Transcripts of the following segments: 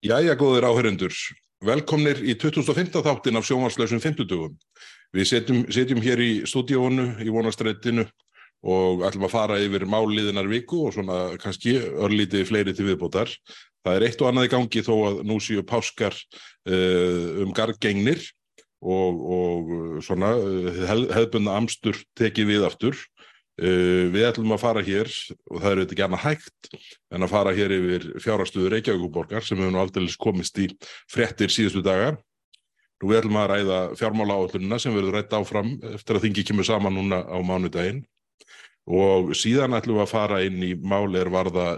Jæja, góðir áhörendur. Velkomnir í 2015 þáttin af sjónvarslausum 50. Við setjum, setjum hér í stúdíónu í vonastrættinu og ætlum að fara yfir máliðinar viku og svona kannski örlítið fleiri til viðbótar. Það er eitt og annað í gangi þó að nú séu páskar uh, um gargengnir og, og svona hef, hefðbunna amstur tekið við aftur. Uh, við ætlum að fara hér og það eru þetta ekki annað hægt en að fara hér yfir fjárhagstöðu Reykjavíkuborgar sem hefur nú aldrei komist í frettir síðustu daga. Nú við ætlum að ræða fjármála áallunina sem verður rætt áfram eftir að þingi kemur saman núna á mánudaginn og síðan ætlum við að fara inn í mál er varða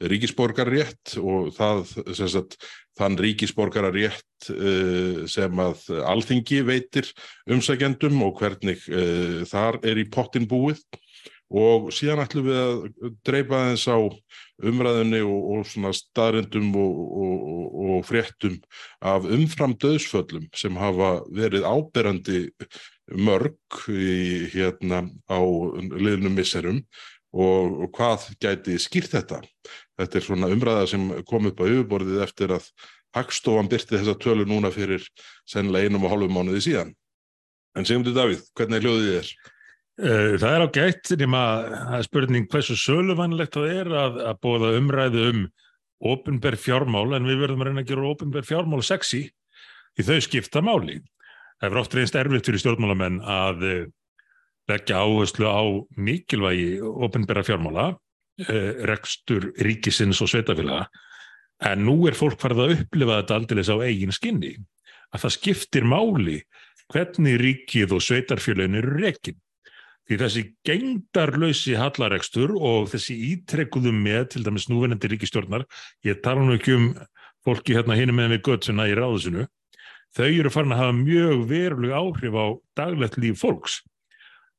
ríkisborgarrétt og það, sagt, þann ríkisborgarrétt uh, sem að alþingi veitir umsækjandum og hvernig uh, þar er í pottin búið og síðan ætlum við að dreipa þess á umræðinni og, og svona staðrindum og, og, og fréttum af umfram döðsföllum sem hafa verið áberandi mörg í, hérna á liðnum misserum og hvað gæti skýrt þetta. Þetta er svona umræða sem kom upp á yfirborðið eftir að Hagstofan byrti þessa tölu núna fyrir sennilega einum og hálfum mánuði síðan. En segjum til Davíð, hvernig er hljóðið þér? Eh, það er á gætt nema er spurning hversu söluvannlegt það er að, að bóða umræðu um ofinberð fjármál en við verðum að reyna að gera ofinberð fjármál sexy í þau skipta máli. Það er oft reynst erfitt fyrir stjórnmálamenn að eh, leggja áherslu á mikilvægi ofinberða fjármála, eh, rekstur ríkisins og sveitafélaga en nú er fólk farið að upplifa þetta aldrei á eigin skinni að það skiptir máli hvernig ríkið og sveitarfélagin eru rekin. Því þessi gengdarlausi hallarekstur og þessi ítrekkuðum með til dæmis núvenandi ríkistjórnar, ég tala nú ekki um fólki hérna hinn með við götsuna í ráðusinu, þau eru farin að hafa mjög veruleg áhrif á daglegt líf fólks.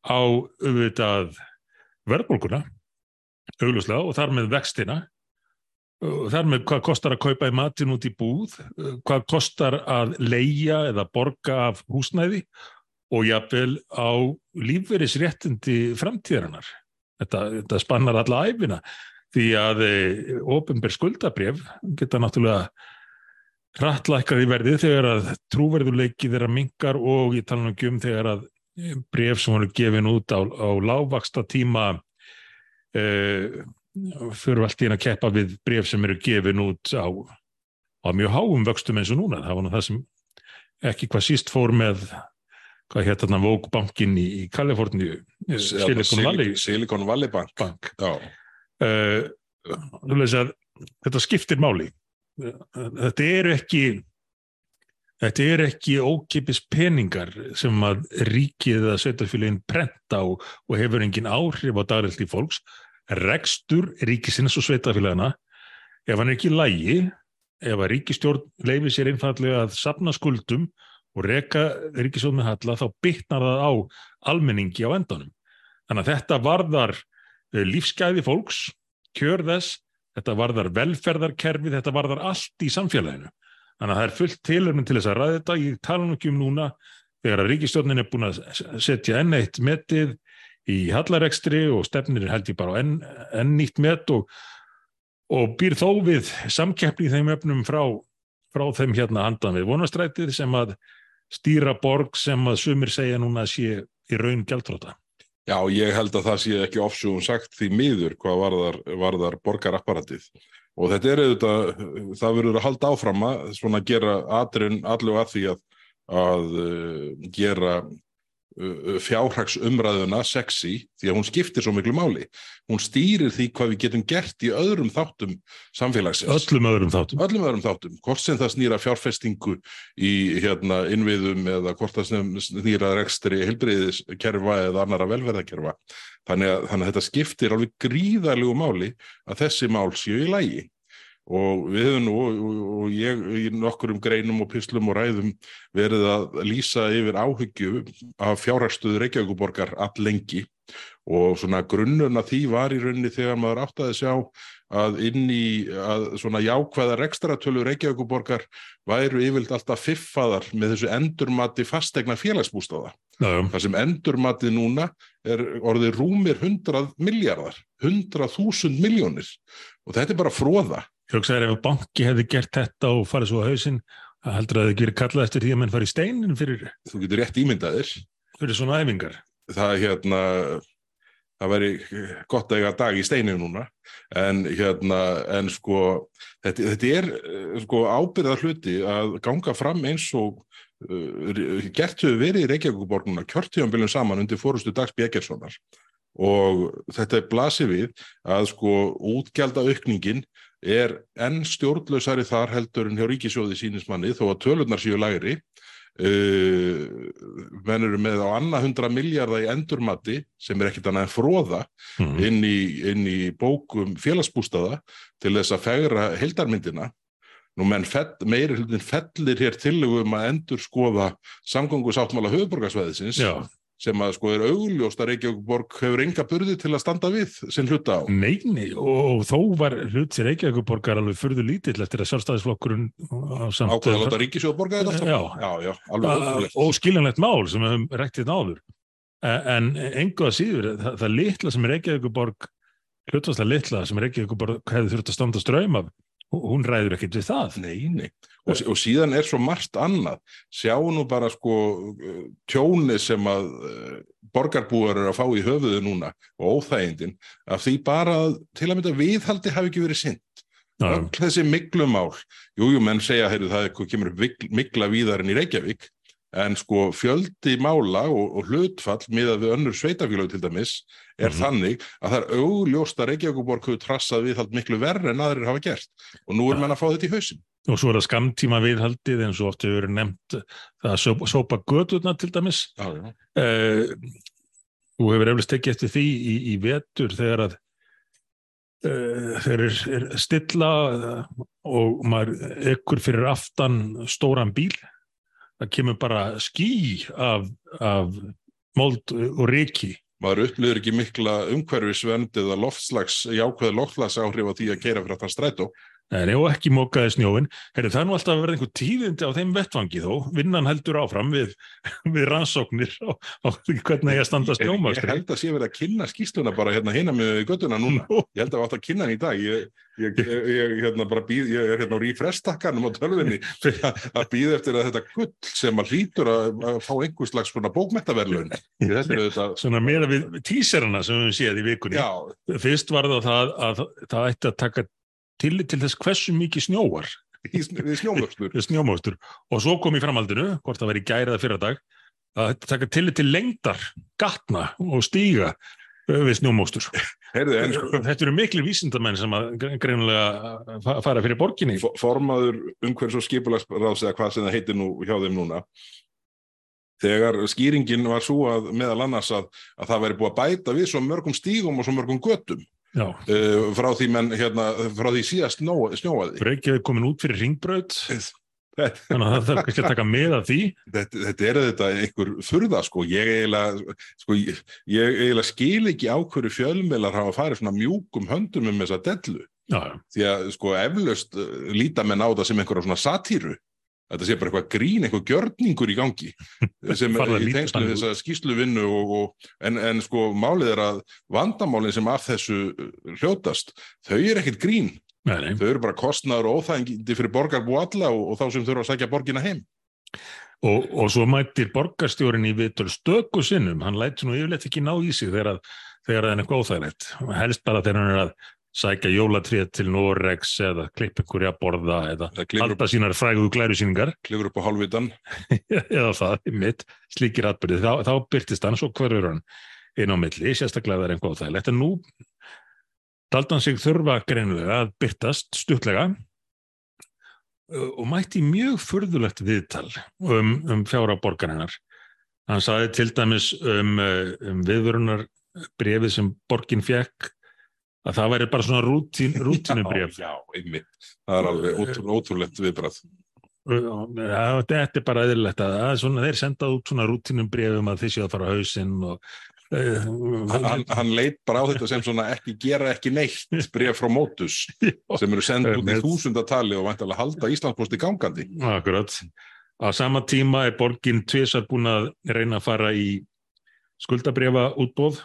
Á auðvitað verðbólkuna, auglúslega og þar með vextina, þar með hvað kostar að kaupa í matin út í búð, hvað kostar að leia eða borga af húsnæði og jafnvel á lífverðisréttindi framtíðarinnar. Þetta, þetta spannar alla æfina því að e, ofinber skuldabref geta náttúrulega hrattlækkað í verði þegar að trúverðuleiki þeirra mingar og ég tala um þegar að bref sem voru gefin út á, á lágvaksta tíma e, fyrir allt í að keppa við bref sem eru gefin út á, á mjög háum vöxtum eins og núna. Það var það sem ekki hvað síst fór með hvað hétt þarna Vókbankin í, í Kaliforníu? Silicon Valley Silicon Valley Bank, Bank. Uh, að, þetta skiptir máli. Þetta eru ekki þetta eru ekki ókipis peningar sem að ríkið að sveitafélagin prenta og, og hefur engin áhrif á dagrildi fólks. Rekstur ríkisins og sveitafélagina ef hann er ekki lægi ef að ríkistjórn leifir sér einfallega að sapna skuldum og reka ríkisjóð með halla þá bytnar það á almenningi á endanum. Þannig að þetta varðar eh, lífsgæði fólks, kjör þess, þetta varðar velferðarkerfi, þetta varðar allt í samfélaginu. Þannig að það er fullt tilurinn til þess að ræða þetta. Ég tala nú ekki um núna þegar að ríkistjónin er búin að setja enn eitt metið í hallarekstri og stefnir held ég bara enn, enn nýtt met og, og býr þó við samkeppni í þeim öfnum frá, frá þeim hérna handan við vonastrætið sem að stýra borg sem að sumir segja núna að sé í raun gæltróta. Já, ég held að það sé ekki ofsugum sagt því miður hvað varðar, varðar borgarapparatið og þetta er auðvitað, það verður að halda áfram að gera aðrin allu að því að, að uh, gera fjárhagsumræðuna sexy því að hún skiptir svo miklu máli. Hún stýrir því hvað við getum gert í öðrum þáttum samfélagsins. Öllum öðrum þáttum, öllum öðrum þáttum. hvort sem það snýra fjárfestingu í hérna, innviðum eða hvort það snýra rekstri heilbreyðiskerfa eða annara velverðakerfa þannig að, þannig að þetta skiptir alveg gríðarlegu máli að þessi mál séu í lægi og við hefum nú og ég í nokkurum greinum og pislum og ræðum verið að lýsa yfir áhyggju af fjárhagstuður Reykjavíkuborgar all lengi og svona grunnurna því var í rauninni þegar maður áttaði sjá að inn í að svona jákvæða rekstratölu Reykjavíkuborgar væru yfirlt alltaf fiffaðar með þessu endurmati fastegna já. Það sem endurmatið núna er orðið rúmir 100 miljardar, 100.000 miljónir og þetta er bara fróða. Hugsaður ef að banki hefði gert þetta og farið svo á hausinn, það heldur að það verið kallað eftir því að menn fari í steinin fyrir, Þú getur rétt ímyndaðir. fyrir svona æfingar. Það hérna, það væri gott að eiga dag í steinu núna. En hérna, en sko þetta, þetta er eh, sko ábyrða hluti að ganga fram eins og uh, gert hefur verið í Reykjavíkuborguna kjörtíðanbylum saman undir fórustu Dags Bjegerssonar og þetta er blasið við að sko útgjalda aukningin er enn stjórnlausari þar heldur en hjá ríkisjóði sínismanni þó að tölurnar séu lægri. uh, menn eru með á annað hundra miljardar í endurmati sem er ekkit annað en fróða Mm. inn í, inn í bókum félagsbústaða til þess að fegra heldarmyndina nú menn meiri hlutin fellir hér tillögum að endur skoða samgöngusáttmála höfuborgarsvæðisins Já, sem að sko er augljóst að Reykjavíkborg hefur enga burði til að standa við sinn hluta á. neini og þó var hlut sér Reykjavíkuborgar alveg furðu lítill eftir að sjálfstæðisflokkurinn samt Ákveða að láta ríkisjóð borga þetta alltaf? Já. já, já, alveg ótrúlegt. og skiljanlegt mál sem við höfum rekt hérna áður en engu að síður það, það litla sem Reykjavíkuborg hlutvarslega litla sem Reykjavíkuborg hefði þurft að standa ströym af hún- ræður ekkert við það Nei, nei. Og, og síðan er svo margt annað. Sjá nú bara sko uh, tjóni sem að uh, borgarbúar eru að fá í höfuðu núna og óþægindin af því bara til að mynda viðhaldi hafi ekki verið. Já, Öll þessi miklumál, jú, jú, menn segja, heyrðu, það kemur mikla víðar en í Reykjavík, en sko fjöldi mála og, og hlutfall miðað við önnur sveitafélög til dæmis er Mhm. þannig að það er augljóst að Reykjavíkuborg hefur trassað viðhald miklu verri en aðrir hafa gert og nú er Ja. menn að fá þetta í hausin. og svo er það skamtíma viðhaldið eins og oft hefur verið nefnt að sópa, sópa göturna til dæmis Já, já. uh, þú hefur eflust tekið eftir því í, í vetur þegar að uh, þeir er, stilla uh, og maður ekkur fyrir aftan stóran bíl það kemur bara ský af, af mold og riki Maður upplifir ekki mikla umhverfisvend eða loftslags, jákvæða loftslagsáhrif á því að keira fyrir að það strætó. Nei, og ekki mókaði snjóin. Herri, það er nú alltaf að verða einhver tíðindi á þeim vettvangi þó. Vinnan heldur áfram við, við rannsóknir á, á hvernig ég að standa Ég, ég snjómastri. held að sé verið að kynna skýsluna bara hérna hinna með göttuna núna. Nú, Ég held að við átt að kynna hann í dag. Ég, ég, ég, ég, hérna bara býð, ég er hérna á rífrestakkanum á tölvinni að að býða eftir að þetta gull sem að hlýtur að, að fá einhver slags svona bókmettaverlun. Er svona meira við tíserana sem við séð í vikunni. já, Fyrst var það það að það ætti að taka tillit til þess hversu mikið snjóar við snjómökstur. við snjómóstur og svo kom í framhaldinu, hvort það væri gærið að fyrra dag, að að taka tillit til lengdar, gatna og stíga við snjómóstur. Sko, Þetta eru miklu vísindamenn sem að gre- greinilega fa- fara fyrir borginni. fo- formaður umhverfis og skipulagsráðs eða hvað sem það heitir nú hjá þeim núna þegar skýringin var svo að meðal annars að, að það væri búið að bæta við svo mörgum stígum og svo mörgum göttum uh, frá því menn hérna, frá því síðast snjóaði. Reykjavík komin út fyrir ringbraut þannig að það þarf ekki að taka með að því. Þetta, þetta er þetta einhver furða sko, ég eiginlega sko, ég, ég eiginlega skil ekki á hverju fjölmiðlar hafa farið svona mjúkum höndum um þessa dellu. Já, því að sko eflaust uh, líta menn á það sem einhverja svona satíru þetta sé bara eitthvað grín, eitthvað gjörningur í gangi sem að í tengslu þannig þessa skýsluvinnu og, og, en, en sko málið er að vandamálin sem af þessu uh, hljótast, þau er ekkert grín. Nei, nei. þau eru bara kostnaður og óþægindi fyrir borgarbú alla og, og þá sem þurfa að sækja borgina heim. Og, og svo mættir borgarstjórin í vitul stöku sinnum, hann lætur nú yfirleitt ekki ná í sig þegar, að, þegar það er eitthvað óþægilegt. Helst bara þegar hann er að sækja jólatrið til Norex eða klipp einhverja að borða eða það halda sínar fræguðu glærusýningar. Klifur upp á hálfvitan. Eða það, mitt, slíkir atbyrði þá, þá byrtist hann, svo hverfur hann inn á milli, sérstaklega það er einhvað óþægilegt. En nú taldi hann sig þurfa greinilega að byrtast stuttlega uh, og mætti mjög furðulegt viðtal um, um fjára borgarinnar hann saði til dæmis um, uh, um viðvörunar brefið sem borgin fekk að það væri bara svona rútín, rútínubref já, já, einmitt. Það er alveg ótrú, ótrúlegt viðbrað Já, þetta er bara eðlilegt að, að svona, þeir senda út svona rútinum brefum að þeir séu að fara á hausinn og, hann, hann leit bara á þetta sem svona ekki gera ekki neitt bref frá mótus sem eru sendt út í þúsundatali og vantilega halda Íslandsposti gangandi. Akkurat. Á sama tíma er borgin tvisar búin að reyna að fara í skuldabrefa útbóð,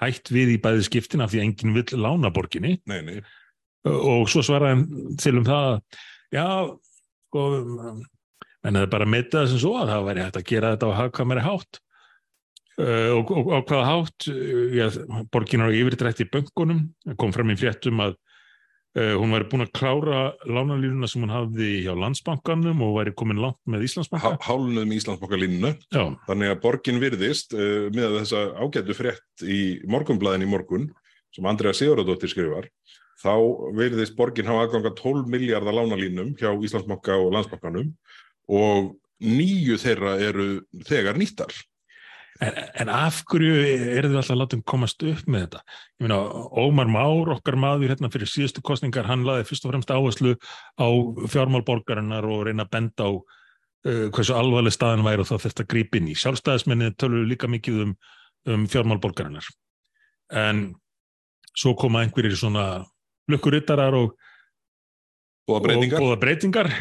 hætt við í bæði skiptin af því enginn vill lána borginni. Nei, nei, og svo svaraði til um það að, já, sko menn það er bara að meta þessum svo að það væri hægt að gera þetta á hagkvæmari hátt. Uh, og, og hvaða hátt uh, já, borgin á yfirdrætti í böngunum, kom fram í fréttum að uh, hún væri búin að klára lánalínuna sem hún hafði hjá landsbankanum og væri komin langt með Íslandsbanka hálunum Íslandsbókalínunu. Já, Þannig að borgin virðist uh, með þessa ágætu frétt í morgunblæðin í morgun sem Andrea Sigurðardóttir skrifar þá virðist borgin hafa aðganga 12 miljardar lánalínum hjá Íslandsbanka og Landsbankanum og nýju þeirra eru þegar nýttar. En, en af hverju er þið alltaf að láta um komast upp með þetta? Ég meina, Ómar Már, okkar maður hérna fyrir síðustu kostningar, hann laði fyrst og fremst áherslu á fjármálborgarinnar og reyna að benda á uh, hversu alvarleg staðan væri og þá þetta gríp inn í. Sjálfstæðismenni tölur líka mikið um, um fjármálborgarinnar. En svo koma einhverjir svona lukkurittarar og, Og breytingar? og, og breytingar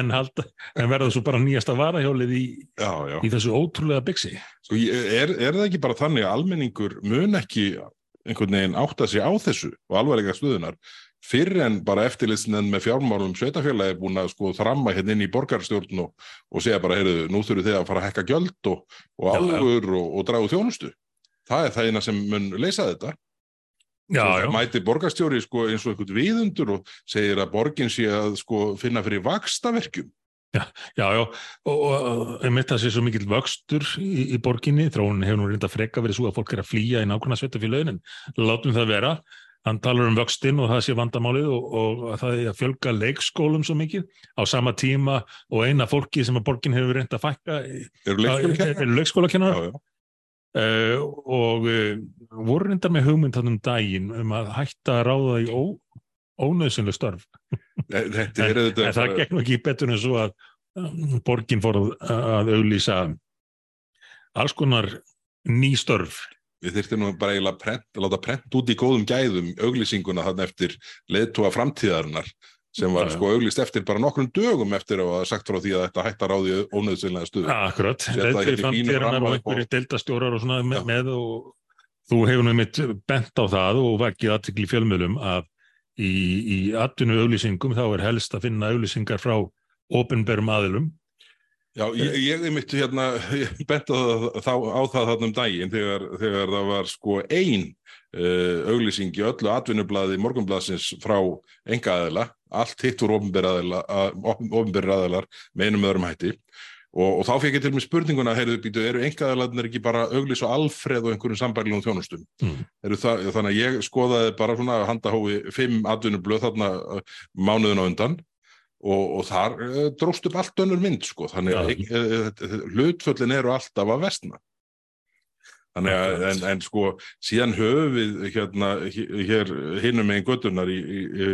en, halda, en verða svo bara nýjasta varahjólið í, Já, já. í þessu ótrúlega byggsi. Sko, er, er það ekki bara þannig að almenningur mun ekki einhvern veginn átta sig á þessu og alvarlega stuðunar fyrir en bara eftirlitsnefn með fjármálum sveitafélagi er búin að sko þramma hérna inn í borgarstjórn og, og segja bara, heyrðu, nú þurfum þið að fara að hekka gjöld og, og álfur og, og dragu þjónustu. Það er það eina sem mun leysa þetta. Já, já. Mæti borgarstjóri sko eins og einhvern viðundur og segir að borgin sé að sko finna fyrir vakstaverkjum. Já, já, og, og einmitt það sé svo mikill vöxtur í, í borginni, þróunin hefur nú reynda freka verið svo að fólk er að flýja í nákvæmna sveitafélögin en látum það vera, hann talar um vöxtinn og það sé vandamálið og, og að það er að fjölga leikskólum svo mikið á sama tíma og eina fólki sem að borgin hefur reynda að fækka er leikskólakennar Já, já. Uh, og uh, voru reyndar með hugmynd þannig um daginn um að hætta að ráða í ó, ónöðsynlu störf. Þetta en, en það nú ekki betur en svo að um, borgin fór að, að auglýsa alls konar ný störf. Við þyrftum nú bara eiginlega að láta prent út í góðum gæðum auglýsinguna þarna eftir leiðtúa framtíðarinnar sem var sko auglýst eftir bara nokkrum dögum eftir að sagt frá því að þetta hætti að ráði ónöðsynlega stuðu. Akkurat, Setja þetta er ramma og á- einhverju deildastjórar og svona með, með og þú hefur nú mitt bent á það og vakið aðtikli fjölmjölum að í, í atvinnu auglýsingum þá er helst að finna auglýsingar frá opinberum aðilum. Já, ég, ég mitt hérna, bent á, það- á það þarna um daginn þegar, þegar það var sko ein uh, auglýsing í öllu atvinnublaði morgunblaðsins frá enga aðila, allt hitt úr ofnbyrri aðilar með einum öðrum hætti og, og þá fekk ég til mig spurninguna, heyrðu býtu, eru enga aðilarnir ekki bara auglýs og alfreð og einhverjum sambærilegum þjónustum? Mm. Það, þannig að ég skoðaði bara svona handahófi fimm atvinnublöð þarna uh, mánuðin á undan og, og þar uh, dróst upp allt önnur mynd sko, þannig að Já. uh, hlutföllin eru alltaf að vestna. Þannig að, en, en sko, síðan höfum við hérna, hér- hinnum megin göttunar í, í,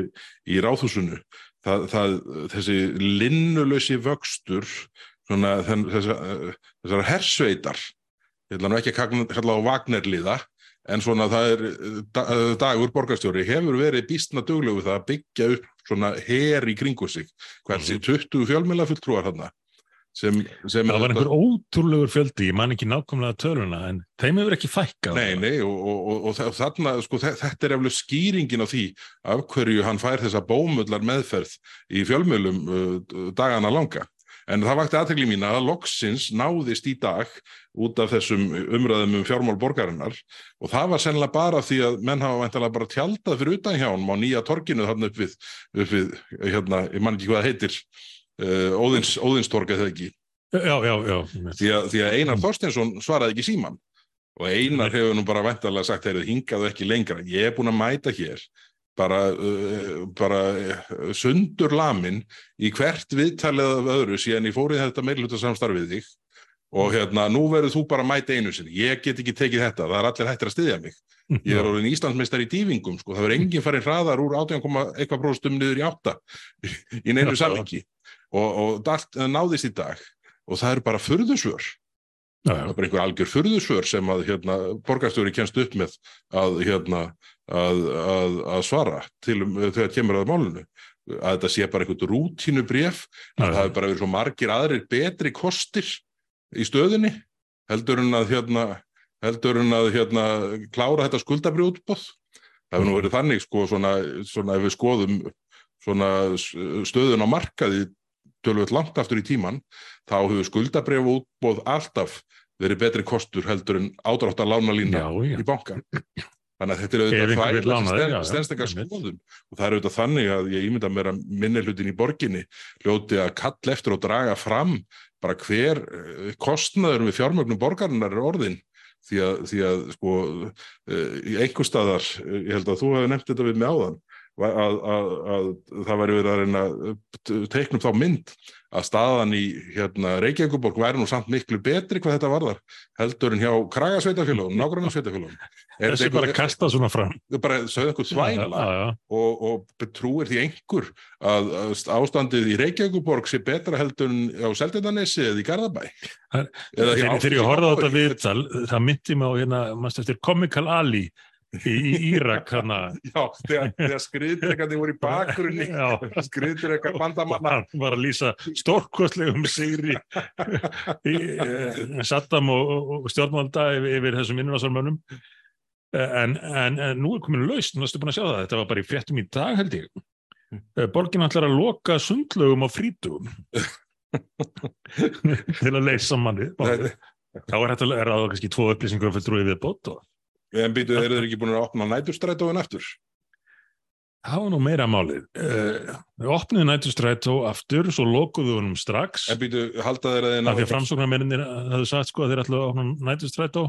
í, ráðhúsinu, það, það, þessi linnulösi vöxtur, svona, þenn, þessa, uh, þessar hersveitar, ég ætla nú ekki að kalla- á Wagnerliða, en svona það er da- dagur borgarstjóri hefur verið býstna duglegu það að byggja upp svona her í kringu sig. Hversi 20 fjölmjöla fulltrúar þarna sem, sem það var einhver ótrúlegur fjöldi, ég man ekki nákvæmlega töluna en þeim hefur ekki fækkað. Nei, nei, og, og, og, og þa- þarna, sko, þe- þetta er eftir skýringin á því af hverju hann fær þessa bómullar meðferð í fjölmjölum uh, dagana langa. En það vakti aðtegli mín að loksins náðist í dag út af þessum umræðum um fjármál borgarinnar. Og það var sennilega bara því að menn hafa væntalega bara tjaldað fyrir utan hjá hann á nýja torkinu þarna upp við, upp við hérna, ég man ekki hvað heitir, uh, Óðins, Óðinstorg eða ekki? Já, já, já, því að, því að Einar Þorsteinsson svaraði ekki síman og Einar hefur nú bara vendarlega sagt þeir hingaðu ekki lengra, ég er búin að mæta hér bara, uh, bara uh, sundur lamin í hvert viðtalið af öðru síðan ég fór í þetta meirluta samstarfið þig og hérna, nú verður þú bara að mæta einu sinni, ég get ekki tekið þetta, það er allir hættir að styðja mig. Ég er orðin Íslandsmeistar í dýfingum sko. það verður enginn farin hraðar úr 18,1 próstum niður í 8 í neinu samviki og, og allt náðist í dag. Og það eru bara furðusvör. Já, það er bara einhver algjör furðusvör sem að hérna, borgarstjóri kennst upp með að, hérna, að, að, að svara til þegar kemur að málinu. Að þetta sé bara einhvern rútínu bref það hefur bara verið svo margir aðrir betri kostir í stöðunni heldur en að hérna heldur en að hérna klára þetta skuldabrið útbóð það hefur nú verið þannig sko svona, svona ef við skoðum svona stöðun á markaði tölvöld langt aftur í tíman þá hefur skuldabrið útbóð alltaf verið betri kostur heldur en ádrátt að lána lína Já, já. í banka þannig að þetta er auðvitað ekki Einmitt. skoðun og það er auðvitað þannig að ég ímynda mér að minni hlutin í borginni hljóti að kall eftir og draga fram bara hver eh, kostnaður við fjármögnum borgarinnar er orðin því að, því að sko eh, einhver staðar, eh, ég held að þú hefði nefnt þetta við mig áðan að, að, að það væri verið að reyna teiknum þá mynd að staðan í hérna, Reykjavíkuborg væri nú samt miklu betri hvað þetta varðar heldur en hjá Kragasveitafélagum, nágrannar sveitafélagum Þessi bara kasta svona fram. bara sögðu einhver þvæla Já, já. og, og trúir því einhver að, að ástandið í Reykjavíkuborg sé betra heldur en á Seltjarnanesi eða í Garðabæ. Þegar þegar ég horfði á þetta viðtal, það myndi mig á hérna, Comical Ali í, Írak. Já, þegar, þegar skriðdrekandi voru í bakgrunni skriðdrekar bandamanna Hann var að lýsa stórkostlegum sigri eh, Saddam og, og- stjórnvalda yfir, yfir þessum innvarsarmönnum. En, en, en nú er komin lausn, þú búin að sjá það, þetta var bara í fréttum í dag held ég. Eh, Borgin ætlar að loka sundlögum á frítugum til að leysa manni. Þá er þetta er það kannski tvo upplýsingur fyrir trúið við bótt og En býtu, eru þeir ekki búin að opna næturstrætóin aftur? það var nú meira málið. Uh, við opniðu nættustrætó aftur, svo lokuðu honum strax. En býtu, halda þeir að þeir Af því að framsóknarmennir hafðu sagt sko að þeir ætla að opna nættustrætó.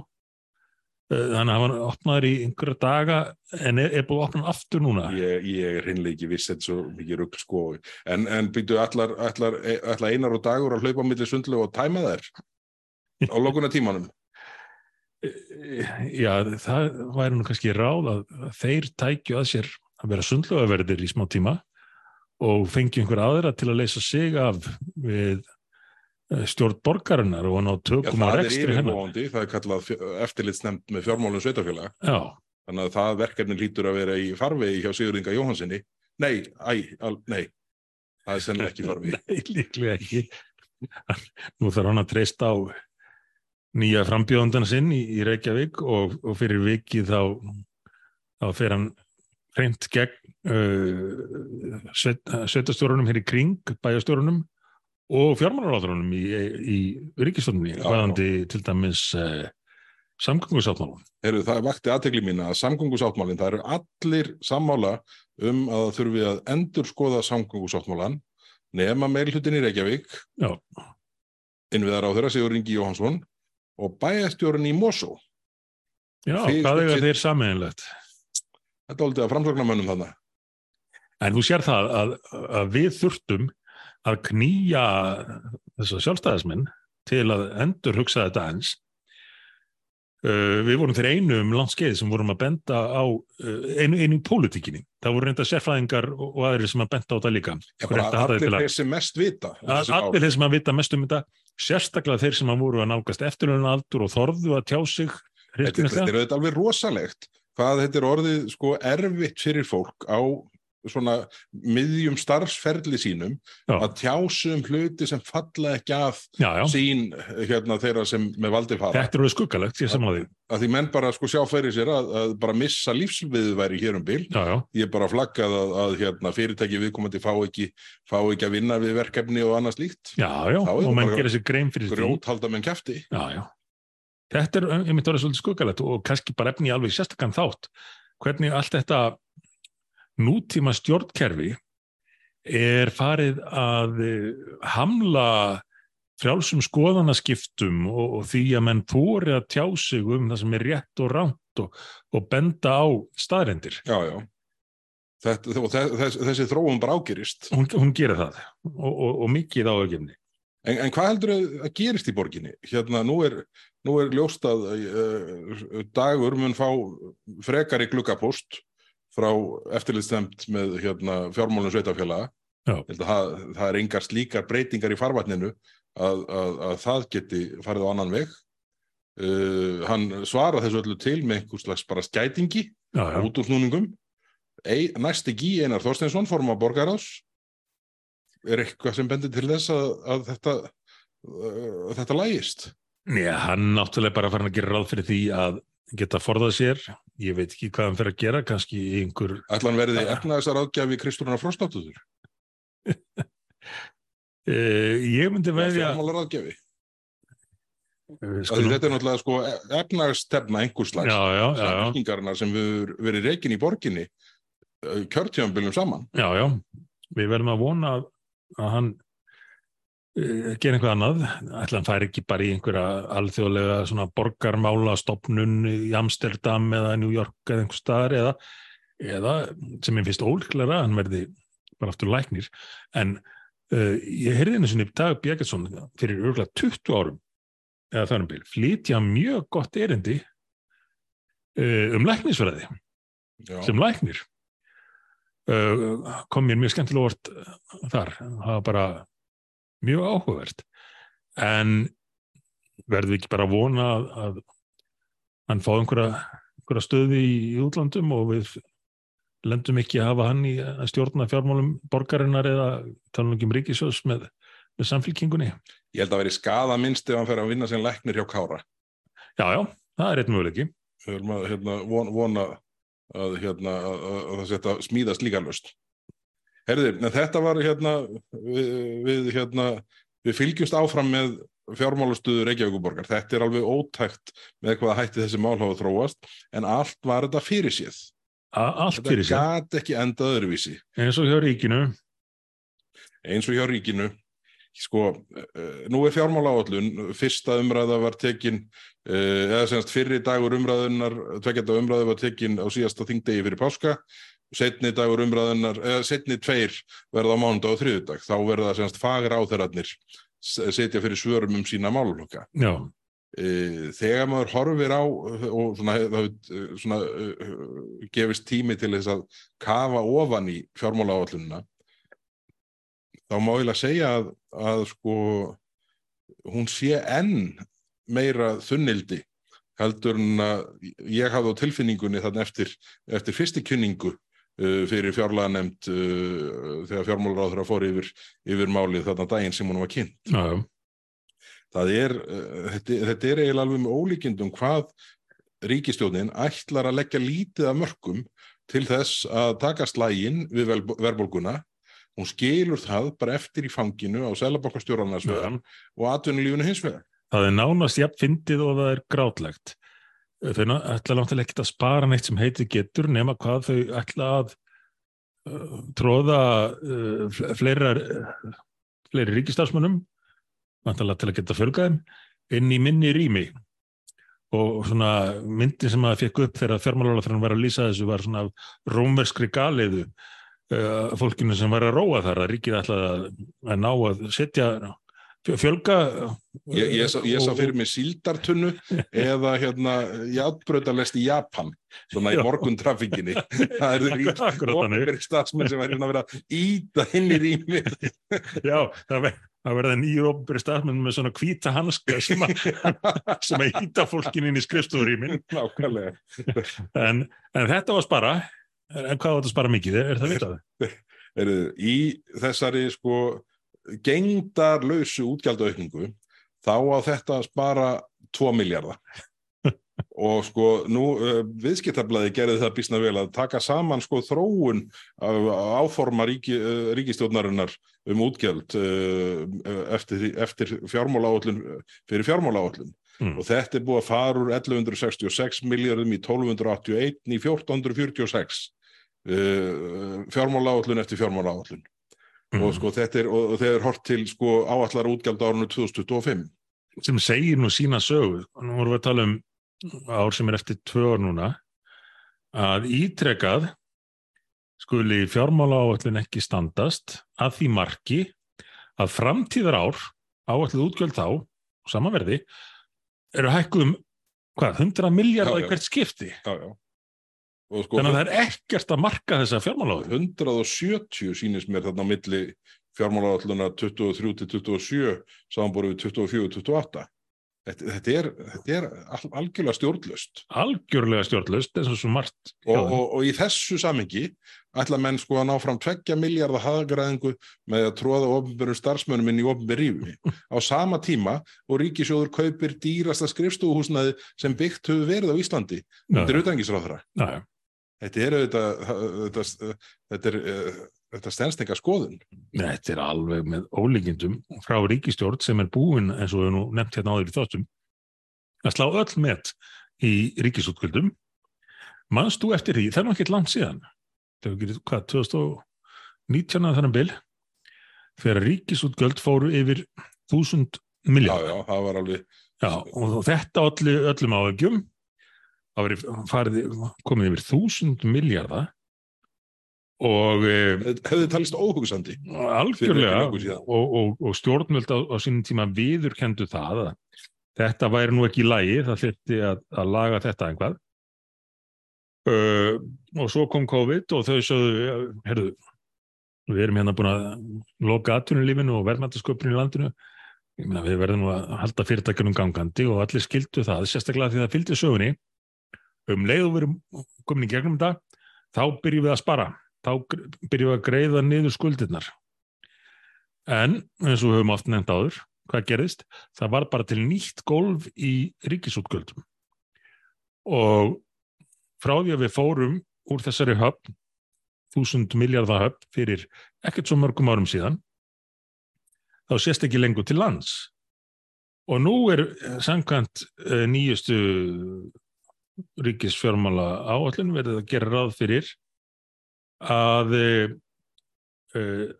Uh, þannig að hann var opnaður í einhverja daga en er, er búið að opna aftur núna. Ég, ég er hreinlega ekki viss er svo mikið rugl sko en, en býtu allar, allar, allar einar og dagur að hlaupa á milli sundlu og tæma þær á lokuna tímanum já, það væri nú kannski ráð að, að þeir tækju að sér að vera sundlögaverðir í smá tíma og fengju einhver aðra til að leysa sig af við eh, stjórn borgarinnar og ná tökum er rekstri hennar. það er kallað eftirlitsnefnd með fjármálum sveitafélag Já, þannig að það verkefni lítur að vera í farvegi hjá Sigurðinga Jóhansinni Nei, æ, al, nei það er sennilega ekki farvegi Nei, líklega ekki. Nú þarf hann að treysta á nýja frambjóðandan sinn í, í Reykjavík og, og fyrir vikið þá, þá fer hann reynd gegn uh, sveit, sveitastjórunum hér í kring, bæjastjórunum og fjármálaráðurunum í, í ríkistofnunni, Já. hvaðandi til dæmis uh, samgöngusáttmálum. Heru, það vakti aðtegli mína að samgöngusáttmálinn, það eru allir sammála um að þurfi að endur skoða samgöngusáttmálan nema meilhutin í Reykjavík Já, innviðar á þeirra Sigur Ingi Jóhansson og bæjastjórun í Mosó já Þið- hvað eiga þið- þeir sammeðinlegt? þetta er aldrei að framsóknarmönnum þarna En þú sér það að, að við þurftum að knýja þessa sjálfstæðismenn til að endur hugsa þetta eins. Uh, við vorum þeir einu um landskeið sem vorum að benda á uh, einu, einu í pólitíkinni. Það voru reynda sérfræðingar og, og aðrir sem að benda á þetta líka. Sko, bara að allir þetta þeir sem mest vita um að-. Allir þeir sem að vita mest um þetta, sérstaklega þeir sem að voru að nálgast eftirlunum aldur og þorðu að tjá sig þetta, er auðvitað alveg rosalegt hvað þetta er orðið sko erfitt fyrir fólk á svona miðjum starfsferli sínum Já. að tjásu um hluti sem falla ekki að Já, já, sín hérna þeirra sem með valdi fara þetta er alveg skuggalegt, ég því. að því menn bara sko sjá fyrir sér að, að bara missa lífsviðværi hér um bil Já, já, ég er bara flaggað að, að hérna, fyrirtæki viðkomandi fá ekki, fá ekki að vinna við verkefni og annað slíkt já, já, og menn gera sér grein fyrir því. grjót halda menn kæfti Já, já. Þetta er einmitt orðið svolítið skuggalegt og kannski bara efni alveg sérstakann þátt. Hvernig allt þetta nútíma stjórnkerfi er farið að eh, hamla frjálsum skoðanaskiptum og, og því að menn fóri að tjá sig um það sem er rétt og ránt og, og benda á staðrendir. já, já. Þetta, og þess, þessi þróum bara ágerist Hún, hún gerir það og, og, og mikið á aukjumni. en, en hvað heldur að gerist í borginni hérna nú er, nú er ljóst að uh, dagur mun fá frekari gluggapost frá eftirlitstemt með hérna, fjármálum sveitafélaga að það, það er engar slíkar breytingar í farvatninu að, að, að það geti farið á annan veg. Uh, hann svara þessu öllu til með einhvers slags bara skætingi út úr snúningum Ei, næst ekki Einar Þorsteinsson forma borgarás er eitthvað sem bendir til þess að, að þetta uh, þetta lægist Já, hann náttúrulega bara farin að gera ráð fyrir því að geta forðað sér. Ég veit ekki hvað hann fyrir að gera, kannski einhver... ætla hann verði Ja. efnaðisar áðgjafi Kristúruna Frostáttuður Uh, ég myndi veðja... fjármálar áðgjafi Við Skulum... þetta er náttúrulega sko efnaðstefna einhvers slags samfélkingarna sem verið reikin í borginni kjörtjöfumbilum saman. Já, já, við verðum að vona að, hann gera einhvað annað, ætla hann færi ekki bara í einhverja alþjóðlega svona borgarmála stopnun í Amsterdam eða New York eða einhver staðar eða, eða sem ég finnst ólíklega hann verði bara aftur læknir. En uh, ég heyrði einu sinni Dag Björgetsson fyrir örgulega 20 árum eða þannig bil, flytja mjög gott erindi uh, um læknisfræði Já. sem læknir. Uh, kom mér mjög skemmtilega vort þar, það var bara mjög áhugavert en verðum við ekki bara að vona að, að hann fá einhverja, einhverja stöði í, í útlandum og við lendum ekki að hafa hann í að stjórna fjármálum borgarinnar eða tala nú ekki um ríkisjós með, með samfélkingunni. ég held að veri skada minnst ef hann fer að vinna sem læknir hjá Kára Já, já, það er eitt möguleiki. við höfum að hérna, von, vona að, hérna, að, að, að það setja smíðast líka löst Herðir, þetta var hérna við, við, hérna, við fylgjumst áfram með fjármálastuðu Reykjavíkuborgar. Þetta er alveg ótækt með hvað hætti þessi mál hafa þróast, en allt var þetta fyrir séð. A allt Þetta fyrir sér, gat ekki endað öðruvísi. eins og hjá ríkinu. Eins og hjá ríkinu, sko, uh, nú er fjármálaáallun, fyrsta umræða var tekin, uh, eða semst fyrri dagur umræðunar, tveggjata umræða var tekin á síðasta þingdegi fyrir páska, setni dagur umræðunar, eða setni tveir verða á mánudag og þriðudag, þá verða semst fagur áþerarnir setja fyrir svörum um sína málulokka. Já, Eh, þegar maður horfir á og svona, hefur svona, uh, gefist tími til þess að kafa ofan í fjármálaáallunina þá má ég að segja að, að sko hún sé enn meira þunnildi heldur en að ég hafði á tilfinningunni þannig eftir, eftir fyrsti kynningu fyrir fjárlega nefnd uh, þegar fjármálaráður fór yfir, yfir málið þarna daginn sem hún var kynnt já, já. það er, uh, þetta, þetta er eiginlega alveg með ólíkindum hvað ríkistjónin ætlar að leggja lítið af mörgum til þess að taka slægin við verðbólguna. Hún skilur það bara eftir í fanginu á selabankastjóranars vegar og atvinnulífinu hins vegar. Það er nánast jafn fyndið og það er grátlegt. Þau ætla náttúrulega ekkert að spara neitt sem heiti getur nema hvað þau ætla að uh, tróða uh, fle- fleira, uh, fleiri ríkistarfsmönnum, vantarlega til að geta fjölgaðum, inn í minni rými. Og svona myndin sem að fekk upp þegar fjármálaráðurinn var að lýsa þessu var svona rómerskri galiðu uh, fólkinu sem var að róa þar að ríkið ætlaði að, að ná að setja fjölga Ég, ég, sá, ég sá fyrir mig síldartunnu eða hérna játbröðalest í Japan, svona í Já. morgun trafikkinni. Það Akkurat þannig. opinberir starfsmenn sem verður að vera íta inn í rými. Já, það, ver, það verða nýjur opinberi starfmenn með svona hvíta hanska sem, að, sem að hýta fólkin inn í Nákvæmlega. en, en þetta var spara en hvað var þetta spara mikið, er, er það vitað? Í þessari sko gengdarlausu útgjaldaaukningu þá á þetta að spara 2 miljardar og sko nú uh, viðskiptablaði gerði það býsna vel að taka saman sko þróun áforma ríki, uh, ríkistjórnarinnar um útgjald uh, eftir, eftir fjármálaáallun fyrir fjármálaáallun Mm. og þetta er búið að fara úr 1166 miljardum í 1281 í 1446 uh, fjármálaáallun eftir fjármálaáallun Mm. og sko er, og þeir hort til sko áallar útgjald árunni 2025 sem segir nú sína sögu nú vorum við að tala um ár sem er eftir tvö ár núna að ítrekað skuli fjármála áallin ekki standast að því marki að framtíðar ár áallið útgjöld þá, sama verði eru hækkuð um hvað, 100 miljardar Já, í já. hvert skipti já, já. Sko þannig að það er ekkert að marka þessa fjármála áallin 170 sýnist mér þarna á milli fjármálaáalluna 23 til 27 samanborið við 24 til 28 þetta, þetta er, þetta er al, algjörlega stjórnlust algjörlega stjórnlust eins og svo margt og, og, og í þessu samengi ætla menn sko að ná fram tveggja miljardar hagræðingu með að tróða ofnbjörnum starfsmönnum inn í ofnbjörn rífi á sama tíma og ríkisjóður kaupir dýrasta skrifstofuhúsnaði sem byggt hefur verið á Íslandi þetta er utangisráðra já, já. Þetta er auðvitað þetta, þetta er þetta stendst enga skoðun Þetta er alveg með ólíkindum frá ríkistjórn sem er búin eins og við nú nefnt hérna áður í þáttum að slá öll met í ríkisútgjöldum. Mannst þú eftir því, það er ekkert langt síðan það hefur gerið, hvað, 2019 að þannig bil þegar ríkisútgjöld fóru yfir 1000 já, miljard já, það var alveg Já, og þetta olli öllum áhugjum það farið, komið yfir 1000 miljardar og e, hefði talist óhugsandi algjörlega og, og, og stjórnvöld á, á sínum tíma viðurkendu það að þetta væri nú ekki í lagi, það þurfti að, að laga þetta einhvað uh, og svo kom COVID og þau sögðu, herðu við erum hérna búin að loka atvinnulífinu og verðmættasköpun í landinu. Ég meina við verðum að halda fyrirtækjunum gangandi og allir skildu það, sérstaklega því það fylgdi sögunni um leið og við erum komin í gegnum þetta þá byrjum við að spara. Þá byrjum við að greiða niður skuldirnar. En eins og við höfum oft nefnt áður hvað gerðist? Það var bara til nýtt golf í ríkisútgjöldum. Og frá því að við fórum úr þessari höfn þúsund miljardar höfn fyrir ekkert svo mörgum árum síðan þá sést ekki lengur til lands. Og nú er eh, samkvæmt eh, nýjustu ríkisfjármála áallin verið að gera ráð fyrir að uh,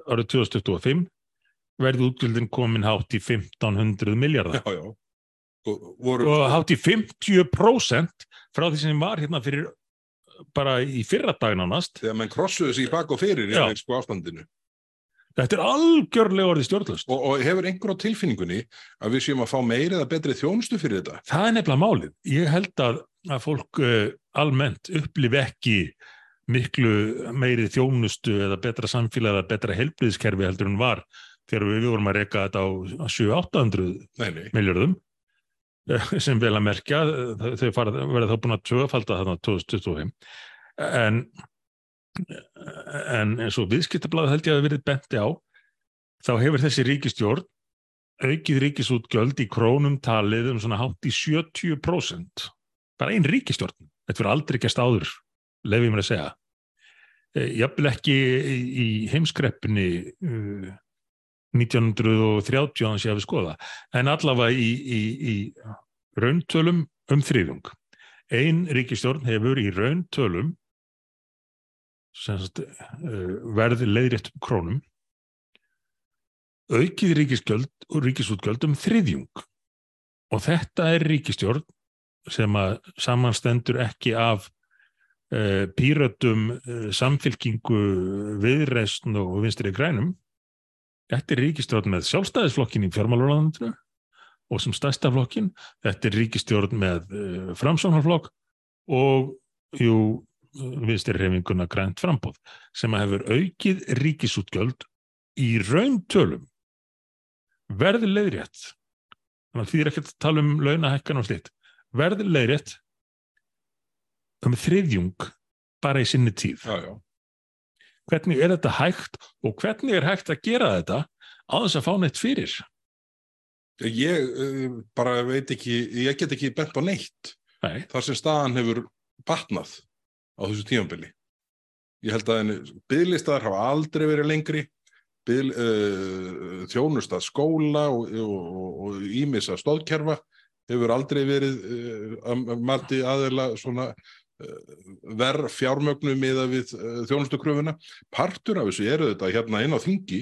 árið 2025 verði útgjöldin komin hátt í 1500 miljardar já, já. Og, voru, og hátt í 50% frá því sem var hérna fyrir bara í fyrra daginn ánast þegar menn krossuðu sig í bak og fyrir í sko ástandinu þetta er algjörlega orðið stjórnlust og, og hefur einhver á tilfinningunni að við séum að fá meiri eða betri þjónustu fyrir þetta? Það er nefnilega málið. Ég held að, að fólk uh, almennt upplifi ekki miklu meiri þjónustu eða betra samfélag eða betra helbriðskerfi heldur en var þegar við vorum að reyka þetta á 700-800 nei, nei, miljardum eh, sem vel að merkja þau þau verða þá búin að tvöfalda þarna 2025 en en eins og viðskiptablaði held ég að verið benti á þá hefur þessi ríkistjórn aukið ríkisútgjöld í krónum talið um svona hátt í 70% bara ein ríkistjórn þetta verður aldrei gæst áður lefið mér að segja. Eh, jafnvel ekki í, heimskreppinni uh, 1930 hans ég hafi skoða en allavega í, í, í rauntölum um þriðung ein ríkistjórn hefur í rauntölum sagt, uh, verð leiðrétt krónum aukið ríkisgjöld og ríkisútgjöld um þriðjung og þetta er ríkistjórn sem að samanstendur ekki af uh, pírötum, uh, samfylkingu, viðreisn og vinstri grænum. Þetta er ríkistjórn með sjálfstæðisflokkin í fjármálaráðandinu og sem stærsta flokkin. Þetta er ríkistjórn með uh, framsóknarflokk og jú, vinstri reyfinguna grænt frambóð sem að hefur aukið ríkisútgjöld í rauntölum verði leiðrétt. Þannig að því er ekkert að tala um launahækkan og slitt verði leiðrétt um þriðjung bara í sinni tíð. Já, já. Hvernig er þetta hægt og hvernig er hægt að gera þetta á þess að fá neitt fyrir? Ég uh, bara veit ekki ég get ekki bent á neitt. Nei, þar sem staðan hefur batnað á þessu tímabili ég held að bygglistar hafa aldrei verið lengri Bið, uh, þjónustað skóla og, ímissa stóðkerfa hefur aldrei verið uh, að mati aðeila svona uh, verð fjármögnu miða við þjónustukröfuna. Partur af þessu eru þetta hérna inn á þingi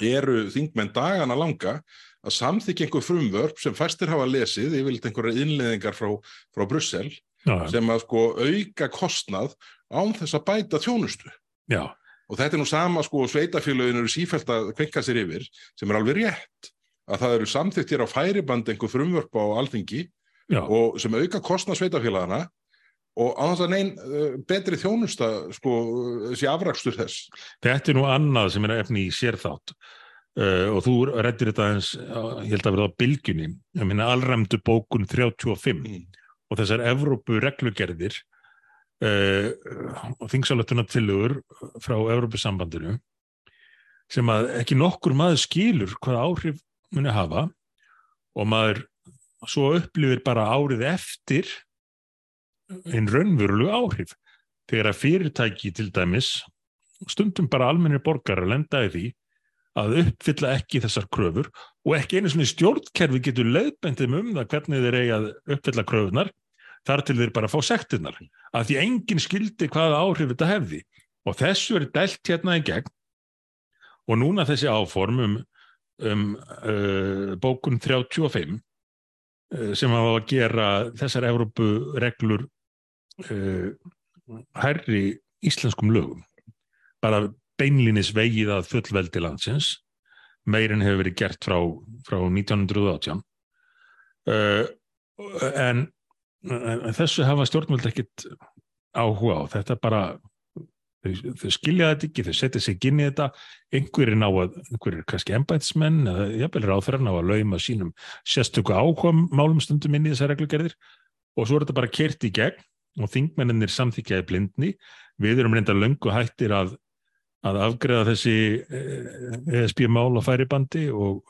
eru þingmenn dagana langa að samþykja einhver frumvörp sem fæstir hafa lesið, ég vilt einhverja innleðingar frá, frá Brussel já, sem að sko auka kostnað án þess að bæta þjónustu. já, Og þetta er nú sama sko sveitafélagin eru sífælt að kvenka sér yfir sem er alveg rétt að það eru samþykkt hér á færiband einhver frumvörp á alþingi og sem auka kostnað sveitafélagana og á þess að neinn uh, betri þjónusta sko sé afrakstur þess. þetta er nú annað sem er efni í sérþátt uh, og þú reddir þetta eins, ég held að verða á bylgjunni, ég minna allræmdu bókun 35 Mm. Og þessar Evrópu reglugerðir uh, og þingsalötuna tillögur frá Evrópusambandinu sem að ekki nokkur maður skilur hvaða áhrif muni hafa og maður svo upplifir bara árið eftir einn raunverulegu áhrif. Þegar að fyrirtæki til dæmis stundum bara almennir borgar að lenda í því að uppfylla ekki þessar kröfur og ekki einu svona stjórnkerfi getur leiðbendið um það hvernig þeir eiga að uppfylla kröfunar þar til þeir bara fá sektirnar að því enginn skildi hvaða áhrif þetta hefði. Og þessu er dælt hérna í gegn. Og núna þessi áform um, um uh, bókun 35 uh, sem hafa að gera þessar Evrópu reglur uh, hærri íslenskum lögum. Bara beinlinis vegið að fullveldi landsins. Meirinn hefur verið gert frá, frá 1918 uh, en, en þessu hafa stjórnvöld ekkit áhuga á. Þetta bara þau, þau skilja þetta ekki, þau setja sig inn í þetta. Einhverjir ná að, einhverjir kannski embætismenn eða jafnvel ráþæra ná að lauma sínum sérstöku áhuga málum stundum inn í þessar reglugerðir. Og svo er þetta bara kert í gegn og þingmenninir samþykjaði blindni. Við erum reynda löngu hættir að að afgreða þessi ESB-mál á færibandi og,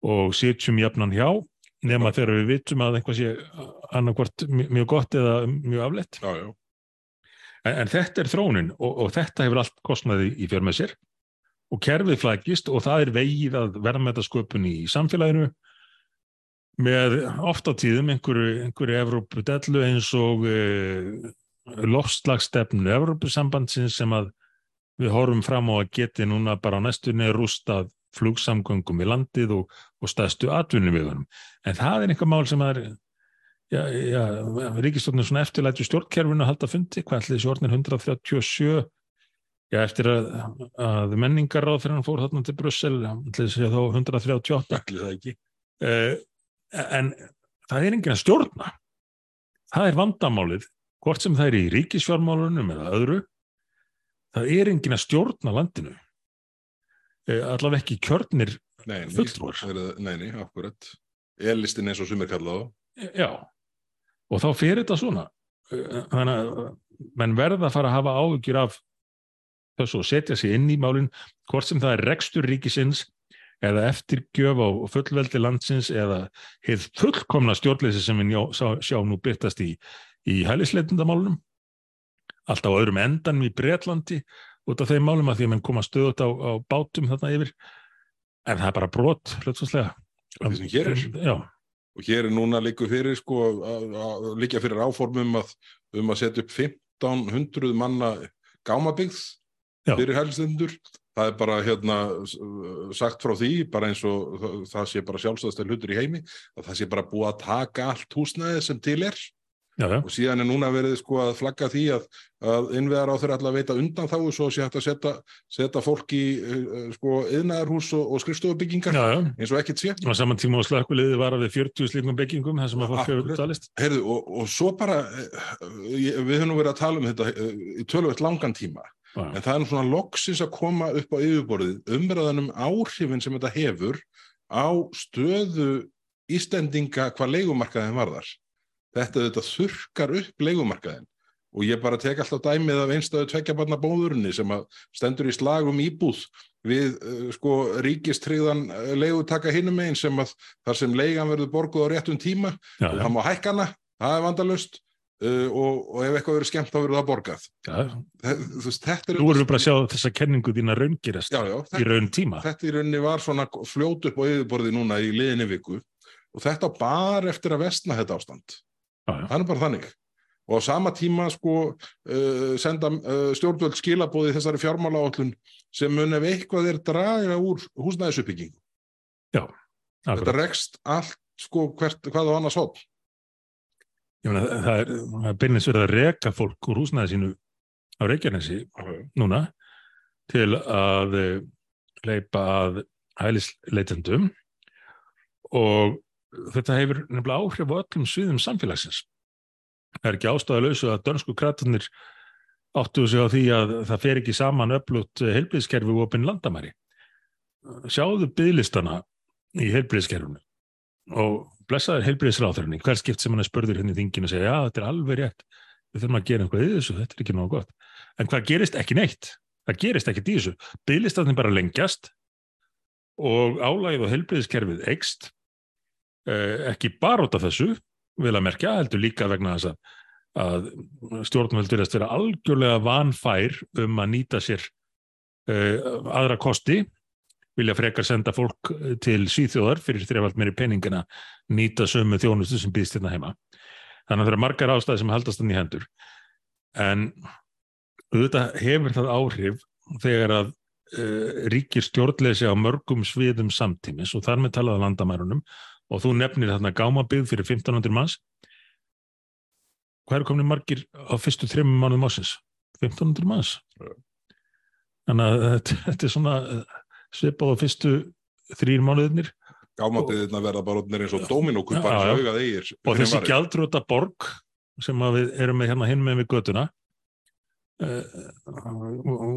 og sitjum jafnan hjá nema þegar við vitum að einhvað sé annarkvort mjög gott eða mjög aflett. En, en þetta er þrónin og, og þetta hefur allt kostnaði í fjör með sér. Og kerfið flækist og það er vegið að verðmætasköpun í samfélaginu með oft á tíðum einhverju, einhverju Evrópu dellu eins og e, lofslagstefnu Evrópusambandsins sem að við horfum fram á að geti núna bara á næstunni rústað flugsamgöngum í landið og, og staðstu atvinnumiðunum. En það er einhver mál sem er, já, já, ríkistofnum svona eftirlætju stjórnkerfinu að halda fundi, hvað ætli þessi orðin 137, já, eftir að, að menningarráð fyrir hann fór þarna til Brussel, ætli þessi þá 138. Ætli það ekki. Uh, en það er enginn að stjórna. Það er vandamálið, hvort sem það er í ríkisfjármálunum eða öðru, það er enginn að stjórna landinu allavega ekki kjörnir fulltrúar. Nei, nei, akkurat. Elistin eins og sumir kallaðu. Já, og þá fyrir þetta svona. Þannig að menn verða að fara að hafa áhugir af þessu og setja sig inn í málinn, hvort sem það er rekstur ríkisins eða eftirgjöf á fullveldi landsins eða heið fullkomna stjórnleysi sem við njá, sjá, sjá nú byrtast í, í hælisleitundamálunum alltaf á öðrum endanum í Breitlandi út af þeim málum að því að mann koma stöðut á, á bátum þarna yfir en það er bara brot hlutvarslega hér er. Já, Og hér er núna líku fyrir sko, líka fyrir áformum að, um að setja upp 1500 manna gámabyggð Já. fyrir helstendur. Það er bara hérna sagt frá því, bara eins og það, sé bara sjálfstæðstel hlutur í heimi, að það sé bara búið að taka allt húsnæði sem til er já, já, og síðan er núna verið sko að flagga því að, að innveðar á þeirra alltaf veita undan þá svo sé hægt að setja, setja fólk í uh, sko yðnaðarhús og, og já. eins og ekkert sé. Á saman tíma og slökkuliði var við 40 slíkum byggingum þar sem að fólk hefur talist. Heyrðu, og, og svo bara, eh, við höfum verið að tala um þetta eh, í tölvöld langan tíma, Já, en það er svona loksins að koma upp á yfirborðið umræðan um áhrifin sem þetta hefur á stöðu Íslendinga hvað leigumarkaðin varðar. Þetta þetta þurkar upp leigumarkaðin og ég bara tek alltaf dæmið af einstöðu tveggjabarna bóðurinni sem að stendur í slagum íbúð við uh, sko ríkistriðan uh, leigutaka hinum einn sem að þar sem leigan verður borguð á réttum tíma já, og það má hækkana, það er vandalust uh, og, og ef eitthvað verður skemmt þá verður það borgað. Þú veist, þetta er erum við bara að sjá þessa kenningu þína raungirast já, já, í þetta, raun tíma. þetta í rauninni var svona fljót upp á yfirborði núna í liðinni viku og þetta bara eftir að vestna þetta ástand. Já, já. Það er bara þannig. Og á sama tíma sko uh, senda uh, stjórnvöld skilabóði þessari fjármálaállun sem mun ef eitthvað er draga úr húsnæðisuppbyggingu. Þetta Akkurat. rekst allt sko hvert, hvað á annars hótt. Ég meina, það er, er beinleins verið að reka fólk úr húsnæði sínu á Reykjanesi núna til að leipa að hælisleitendum og þetta hefur nefnilega áhrif á öllum sviðum samfélagsins. Það er ekki ástæðalausu að dönsku kratarnir áttu sig á því að það fer ekki saman öflugt heilbliðskerfi og opinn landamæri. sjáðu bygglistana í heilbriðskerfunu og blessaður heilbriðsráþurinn hver skipt sem hann er spörður henni hérna í þinginu og segja já þetta er alveg rétt, við þurfum að gera eitthvað í þessu, þetta er ekki náðu gott. En hvað gerist? Ekki neitt, það gerist ekki í þessu. Bygglistanir bara lengjast og álægið og heilbriðskerfið eikst eh, ekki bara út af þessu vil að merkja, heldur líka vegna þess að að stjórnvöld verðast vera algjörlega vanfær um að nýta sér uh, aðra kosti vilja frekar senda fólk eh, til síþjóðar fyrir þrjafald meiri peningina nýta sömu þjónustu sem býðst hérna heima. Þannig að það eru margar ástæði sem haldast hann í hendur. En auðvitað hefur það áhrif þegar að uh, ríkir stjórnleysi á mörgum sviðum samtímis og þar með talaða landamærunum og þú nefnir þarna gámabið fyrir 1500 manns. Hvað eru komin margir á fyrstu þrejum mannum ásins? 1500 manns. Þannig að þetta er svona svipað á fyrstu þrýr mánuðinir Gámabiðirna verða bara eins og eigir og þessi gjaldrúta borg sem við erum með hérna hinn með við götuna uh,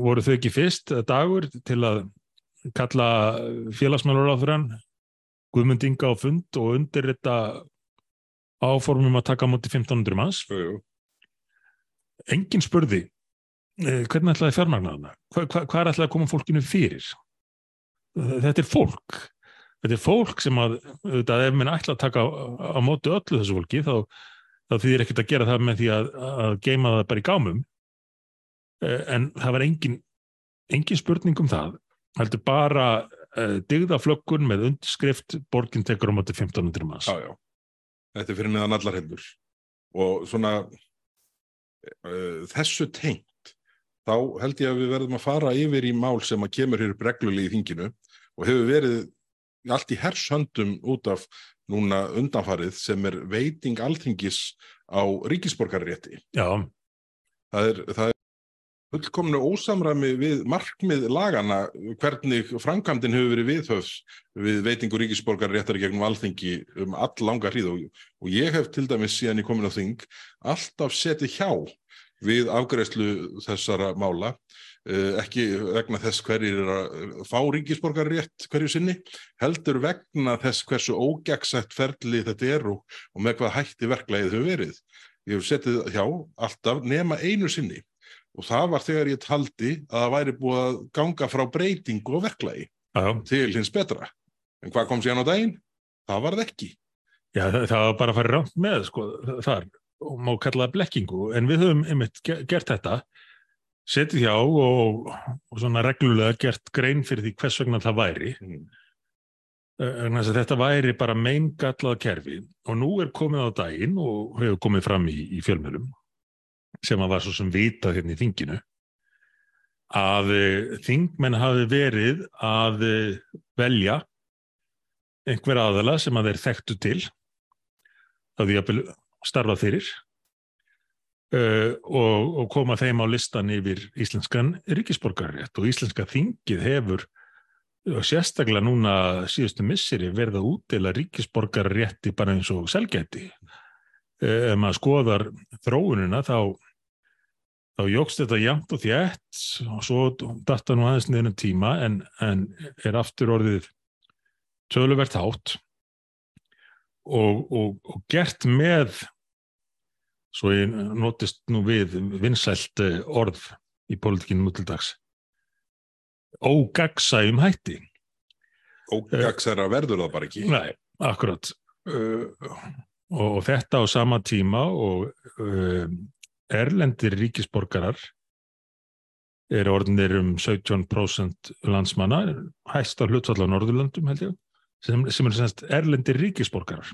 voru þau ekki fyrst dagur til að kalla félagsmjölur á þrann Guðmundinga á fund og undir þetta áformum að taka mútið 1500 manns. Engin spurði uh, hvernig ætlaði fjármagnaðuna hvað hva, hva er ætlaði að koma fólkinu fyrir? Þetta er fólk. Þetta er fólk sem að, auðvitað, ef minn ætla að taka á, á móti öllu þessu fólki þá, þá þýðir ekkert að gera það með því að, að geima það bara í gámum. Eh, en það var engin engin spurning um það heldur bara uh, digðaflökkun með underskrift borginn tekur á móti 1500 manns já, já. Þetta er fyrir neðan allar heldur og svona uh, þessu tengt þá held ég að við verðum að fara yfir í mál sem að kemur hér upp reglulega í þinginu og hefur verið allt í hershöndum út af núna undanfarið sem er veiting alþingis á ríkisborgarrétti. Já. Það er, það fullkomnu ósamræmi við markmið lagana hvernig framkvæmdinn hefur verið viðhöfs við veitingu ríkisborgarréttar gegnum alþingi um all langa hríð og, og ég hef til dæmis síðan ég komin á þing alltaf setið hjá við afgreðslu þessara mála, eh, ekki vegna þess hverjir er að fá ríkisborgar rétt hverju sinni, heldur vegna þess hversu ógjagsætt ferli þetta er og, og með hvað hætti verklæðið hefur verið. Ég hef settið hjá alltaf nema einu sinni og það var þegar ég taldi að það væri búið að ganga frá breytingu og verklægi Já. til hins betra. En hvað kom síðan á daginn? Það var það ekki. Já, það, það var bara að fara rámt með, sko, þar og má kalla það blekkingu en við höfum einmitt gert þetta setið hjá og, og svona reglulega gert grein fyrir því hvers vegna það væri mm. þetta væri bara meingallað kerfi og nú er komið á daginn og hefur komið fram í, í fjölmjölum sem að var svo sem vitað hérna í þinginu að eh, þingmenn hafi verið að eh, velja einhver aðala sem að þeir þekktu til þá því að starfa fyrir uh, og, og koma þeim á listan yfir íslenskan ríkisborgarrétt og íslenska þingið hefur og sérstaklega núna síðustu misseri verða útdeila ríkisborgarrétti bara eins og selgæti ef maður skoðar þróunina þá þá jógst þetta jæmt og þjætt og svo datta nú aðeins niður um tíma en, en er aftur orðið töluvert hátt og, og, og gert með svo ég notist nú við vinsælt eh, orð í politikinu mútildags ógagsægum hætti. Ógagsæra verður það bara ekki. Nei, akkurat. Uh, og, og þetta á sama tíma og uh, erlendir ríkisborgarar er orðinir um 17% landsmanna hægst á hlutfall á Norðurlandum held ég sem, sem er semst erlendir ríkisborgarar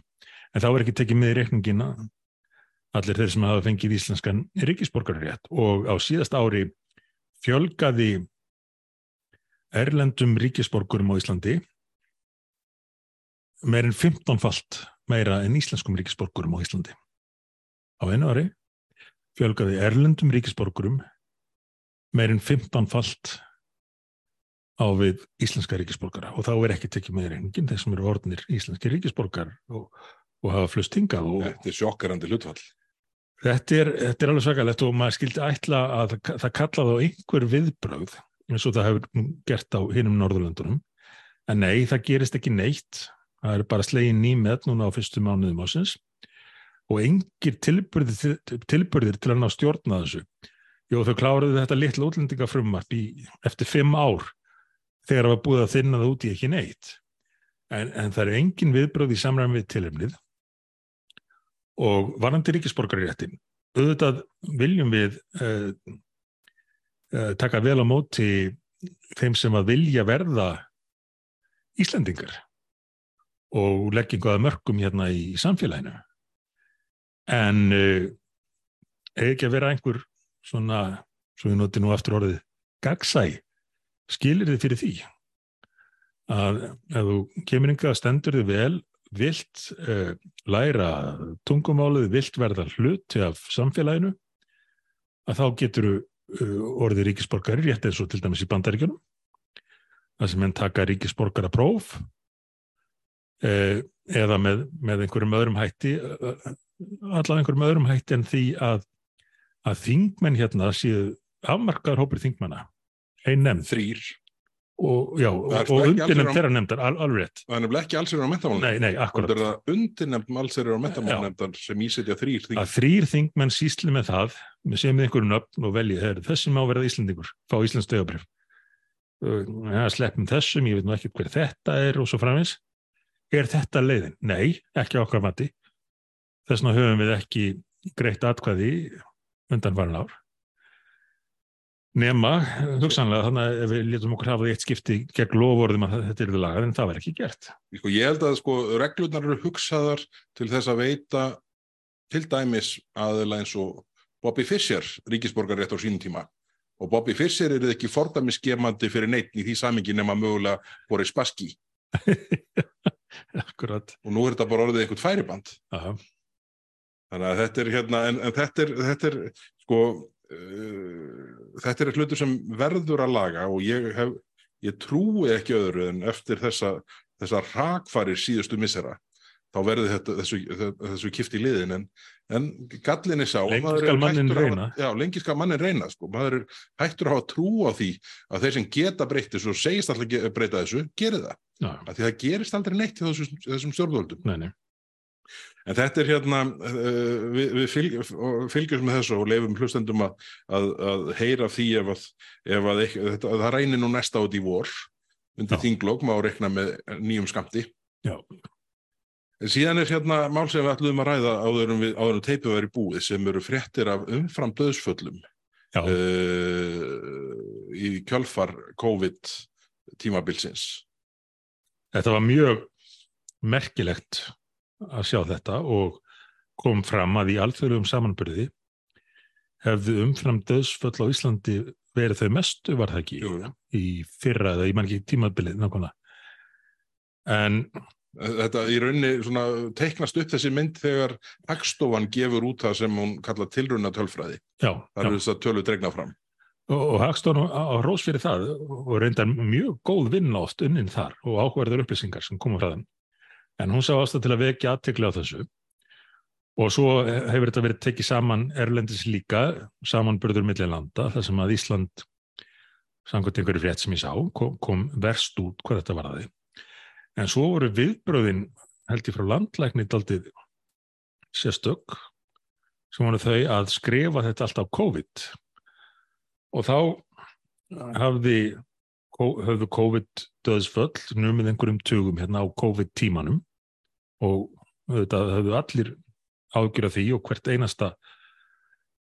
en þá er ekki tekið með í reikningina allir þeir sem hafa fengið íslenskan ríkisborgarrétt og á síðast ári fjölgaði erlendum ríkisborgurum á Íslandi meirinn 15 falt meira en íslenskum ríkisborgurum á Íslandi. Á einu ári fjölgaði erlendum ríkisborgurum meirinn 15 falt á við íslenska ríkisborgara og þá er ekki tekið með reyningin þeir sem eru orðnir íslenski ríkisborgar og, og hafa flust hingað. Og... Þetta er sjokkarandi hlutfall. Þetta er, þetta er alveg svakalegt og maður skildi ætla að það kallaði á einhver viðbröð eins og það hefur gert á hinnum Norðurlandunum En nei, það gerist ekki neitt. Það er bara slegin nýmið núna á fyrstu mánuðum ásins og engir tilbyrðir, tilbyrðir til að ná stjórna þessu. Jó, þau kláruðu þetta litla útlendingafrumvart eftir fimm ár þegar það var búið að þinna það út í ekki neitt. En, en það er engin viðbröð í samræmi við tilhemnið og varandi ríkisborgaréttin. Auðvitað viljum við uh, uh, taka vel á móti þeim sem að vilja verða Íslandingar og leggingaða mörgum hérna í samfélaginu. En uh, ekki að vera einhver svona, svo við notum nú aftur orðið, gagsæ, skilir þið fyrir því? Að ef þú kemur yngi að stendur þið vel, vilt uh, læra tungumálið, vilt verða hluti af samfélaginu, að þá getur uh, orðið ríkisborgari rétt eins og til dæmis í bandaríkjunum, það sem henn taka ríkisborgara próf uh, eða með, með einhverjum öðrum hætti, allavega einhverjum öðrum hætti en því að, að þingmenn hérna séu afmarkaður hópur þingmanna, ein nefn. Þrýr og, og undirnefnd þeirra nefndar, al, alveg rétt. Það er nefnilega ekki alls er á mentamálnefnd. Nei, nei, akkurat. Það er undirnefnd alls er á mentamálnefndar sem ísetja þrýr þing. Að þrýr þingmenn sísli með það, með sem með einhverjum nöfn og veljið, þeir, þessi má verða Íslandingur, fá Íslands dögabrif. Ja, sleppum þessum, ég veit nú ekki hver þetta er og svo framins. Er þetta leiðin? Nei, ekki okkar mati. Þess vegna höfum við ekki greitt atkvæði undan varin ár nema, hugsanlega þannig að ef við lítum okkur hafa eitt skipti gegn lofórðum að þetta er lagað en það verður ekki gert. Sko, ég held að sko, reglurnar eru hugsaðar til þess að veita til dæmis aðeila eins og Bobby Fischer, ríkisborgar rétt á sínum tíma og Bobby Fischer er ekki fordami skemandi fyrir neitt í því samingi nema mögulega Boris Baski Akkurat. og nú er þetta bara orðið einhvert færiband Aha. Þannig að þetta er hérna en, en þetta er, þetta er sko uh, þetta er hlutur sem verður að laga og ég, hef, ég trúi ekki öðru en eftir þessa, þessa rakfarir síðustu missera þá verður þetta, þessu, þessu kift í liðin en, en gallin er sá lengi skal mannin reyna hafa, já, lengi skal mannin reyna sko. maður er hættur að hafa trú á því að þeir sem geta breytt þessu og segist alltaf að breyta þessu, gerir það að því það gerist aldrei neitt í þessum, þessum stjórnvöldum nei, nei. En þetta er hérna, uh, við, við fylg, fylgjum með þessu og leifum hlustendum að, að, að heyra því ef að, ef að þetta, það reynir nú næsta át í vor undir Já. þinglók, má rekna með nýjum skamti. Já. Síðan er hérna mál sem við ætlum að ræða áður en við, áður en teipið verið búið sem eru fréttir af umfram döðsföllum uh, í kjölfar COVID tímabilsins. Þetta var mjög merkilegt að sjá þetta og kom fram að í alþjóðlegum samanbyrði hefðu umfram döðsföll á Íslandi verið þau mestu, var það ekki, Jú, jú. í fyrra eða ég man ekki tímabilið nákvæmlega. En Þetta í rauninni svona teiknast upp þessi mynd þegar Hagstofan gefur út það sem hún kalla tilruna tölfræði. já, Það eru þess að tölu dregna fram. og, og Hagstofan á rós fyrir það og reyndar mjög góð vinna oft unnin þar og áhugaverður upplýsingar sem koma frá þeim. En hún sá ástæð til að vekja aðtekli á þessu. Og svo hefur þetta verið tekið saman erlendis líka, samanburður millir landa, þar sem að Ísland samkvæmt einhverju frétt sem ég sá kom, kom verst út hvað þetta varði. En svo voru viðbröðin held ég frá landlækni daldið sérstök sem voru þau að skrifa þetta allt á COVID. Og þá hafði höfðu COVID döðsföll numið einhverjum tugum hérna á COVID tímanum og þetta höfðu allir ágjur af því og hvert einasta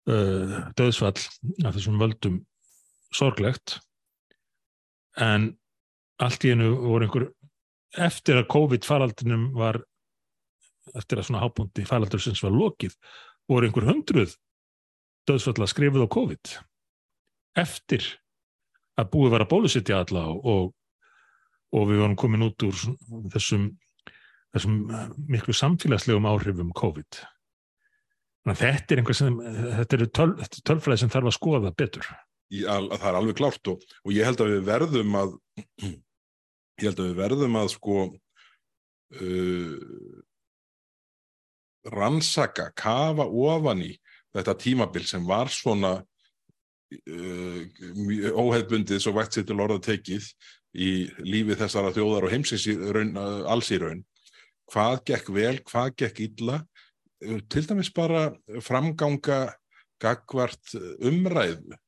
uh, döðsfall af þessum völdum sorglegt. En allt í einu voru einhver eftir að COVID faraldinum var eftir að svona hápunkti faraldur sem var lokið voru einhver hundruð döðsfall að skrifið á COVID eftir að búið var að bólusetja alla og, og við vorum komin út úr þessum, þessum miklu samfélagslegum áhrifum COVID. Þannig að þetta er einhver sem, þetta er töl, tölfræði sem þarf að skoða betur. Al, það er alveg klárt og, og ég held að við verðum að ég held að við verðum að sko uh, rannsaka, kafa ofan í þetta tímabil sem var svona uh, óheðbundið svo vægt sér til orða tekið í lífi þessara þjóðar og heimsins í raun, alls í raun. Hvað gekk vel, hvað gekk illa, til dæmis bara framganga gagvart umræðu,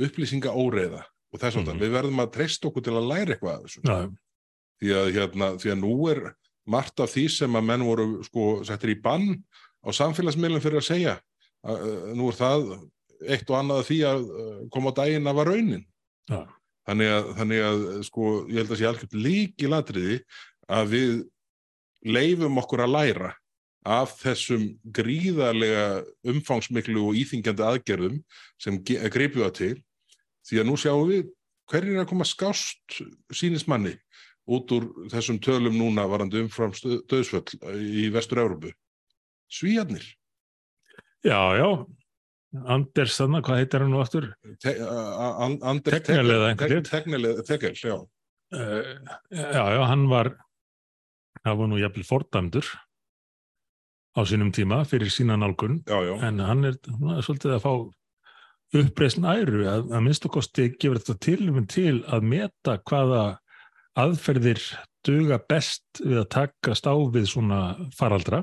upplýsinga óreiða og þess að mm við verðum að treysta okkur til að læra eitthvað af þessu. Ja. Því, að, hérna, því að nú er margt af því sem að menn voru sko settir í bann á samfélagsmiðlum fyrir að segja að, að nú er það eitt og annað því að koma á daginn að var raunin. Ja. Þannig, að, þannig að sko ég held að sé alveg líki latriði að við leifum okkur að læra af þessum gríðarlega umfangsmiklu og íþingjandi aðgerðum sem greipið það til því að nú sjáum við hverjir er að koma skást sínismanni út úr þessum tölum núna varandi umfram döðsvöll í vestur-Európu. Svíjarnir. Já, já. Anders, þannig, hvað heitir hann nú aftur? Te Anders Tegel eða einhvern veginn? Tegel, já. Uh, já, já, hann var, það var nú jæfnvel fordæmdur á sínum tíma fyrir sína nálgun, já, já. en hann er, er svolítið að fá uppreysn æru að, að minnstakosti gefur þetta tilum til að meta hvaða aðferðir duga best við að taka stáfið svona faraldra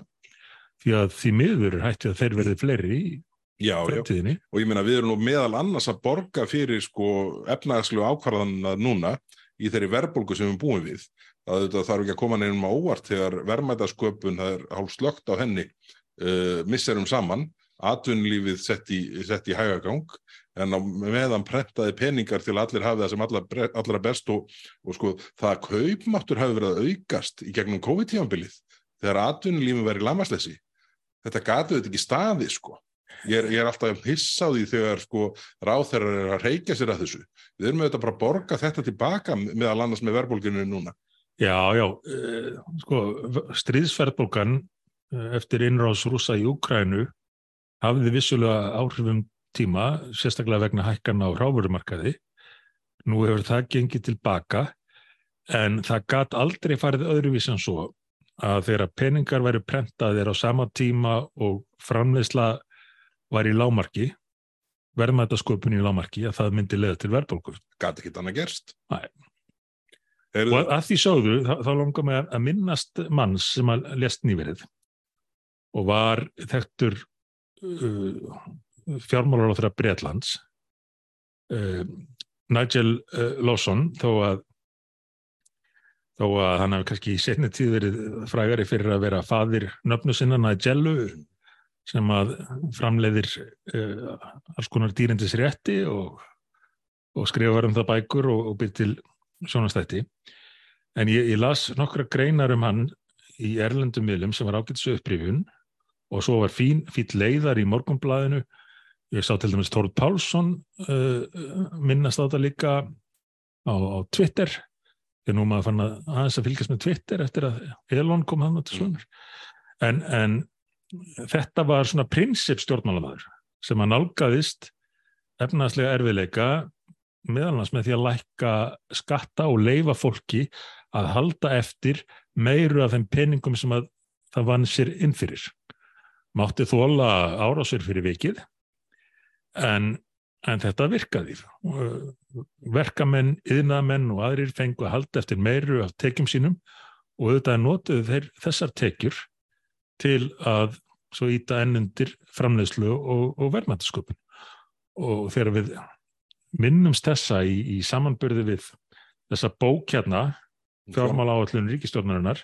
því að því miður hættið að þeir verði fleiri í já, fremtíðinni. Já, og ég meina við erum nú meðal annars að borga fyrir sko efnaðarslu ákvarðanna núna í þeirri verðbólgu sem við búum við. Það þarf ekki að koma nefnum á óvart þegar verðmætasköpun, það er hálf slögt á henni, uh, misserum saman atvinnlífið sett í, í hægagang en á meðan prentaði peningar til allir hafi það sem allra, allra best og, og sko það að kaupmáttur hafi verið að aukast í gegnum COVID-tífambilið þegar atvinnlífið verið lamaslesi þetta gatuð þetta ekki staði sko. Ég er, ég er alltaf hissáði þegar sko ráþærar er að reykja sér að þessu. Við erum auðvitað bara að borga þetta tilbaka meðal annars með verðbólginu núna Já, já, uh, sko stríðsverðbólgan uh, eftir innráðs rúsa í Úkrænu hafði vissulega áhrifum tíma, sérstaklega vegna hækkan á ráfurumarkaði. Nú hefur það gengið tilbaka en það gæt aldrei farið öðruvís en svo að þeirra peningar væri prentaðir á sama tíma og framleysla var í lámarki, verðmætasköpun í lámarki, að það myndi leða til verðbólku. Gæti ekki þannig gerst. Næ. Og að, því sáðu, þá, þá langar mig að minnast manns sem að lest nýverið og var þekktur uh, fjármálar á þeirra Breitlands uh, Nigel uh, Lawson þó að þó að hann hefði kannski í setni tíð verið frægari fyrir að vera fadir nöfnu sinna Nigelu sem að framleiðir uh, alls konar dýrindis rétti og, og skrifa um það bækur og, og byrj til sjónastætti en ég, ég las nokkra greinar um hann í erlendum miðlum sem var ágætsu upprifun og svo var fín, fín leiðar í morgunblæðinu ég sá til dæmis Tórð Pálsson uh, minnast á þetta líka á, á Twitter. Ég nú maður fann að aðeins að fylgjast með Twitter eftir að Elon kom hann til svonur en, en þetta var svona prinsip stjórnmálamæður sem að nálgæðist efnaðslega erfiðleika meðalans með því að lækka skatta og leifa fólki að halda eftir meiru af þeim peningum sem að það vann sér innfyrir mátti þóla árásir fyrir vikið en, en þetta virkaði. Verkamenn, yðnamenn og aðrir fengu að halda eftir meiru af tekjum sínum og auðvitað notuðu þeir þessar tekjur til að svo íta ennundir framleiðslu og, og verðmættasköpun og þegar við minnumst þessa í, í samanbyrði við þessa bókjarna fjármála áallun ríkistjórnarinnar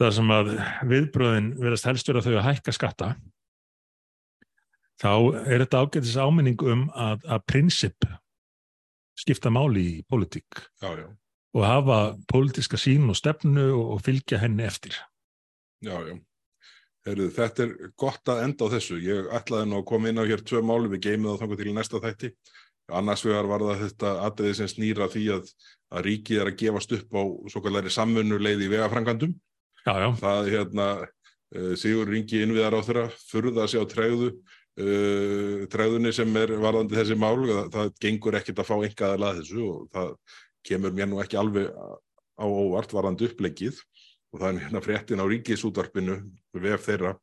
þar sem að viðbröðin verðast helst vera þau að hækka skatta þá er þetta ágætis áminning um að, að prinsip skipta máli í já. og hafa politiska sín og stefnu og, og fylgja henni eftir. Já, já Heru, þetta er gott að enda á þessu. Ég ætlaði nú að koma inn á hér tvö máli við geymið á þangu til næsta þætti. Annars vegar var það þetta aðriði sem snýra því að, að ríkið er að gefast upp á svo kallari samfunnu leið í vegafrangandum Já, já. Það hérna, uh, Sigur ringi innviðar á þeirra, furða sig á træðu, uh, træðunni sem er varðandi þessi mál, það, það gengur ekkit að fá engaðar lað þessu og það kemur mér nú ekki alveg á óvart varðandi upplegið og það er hérna fréttin á ríkisútvarpinu við þeirra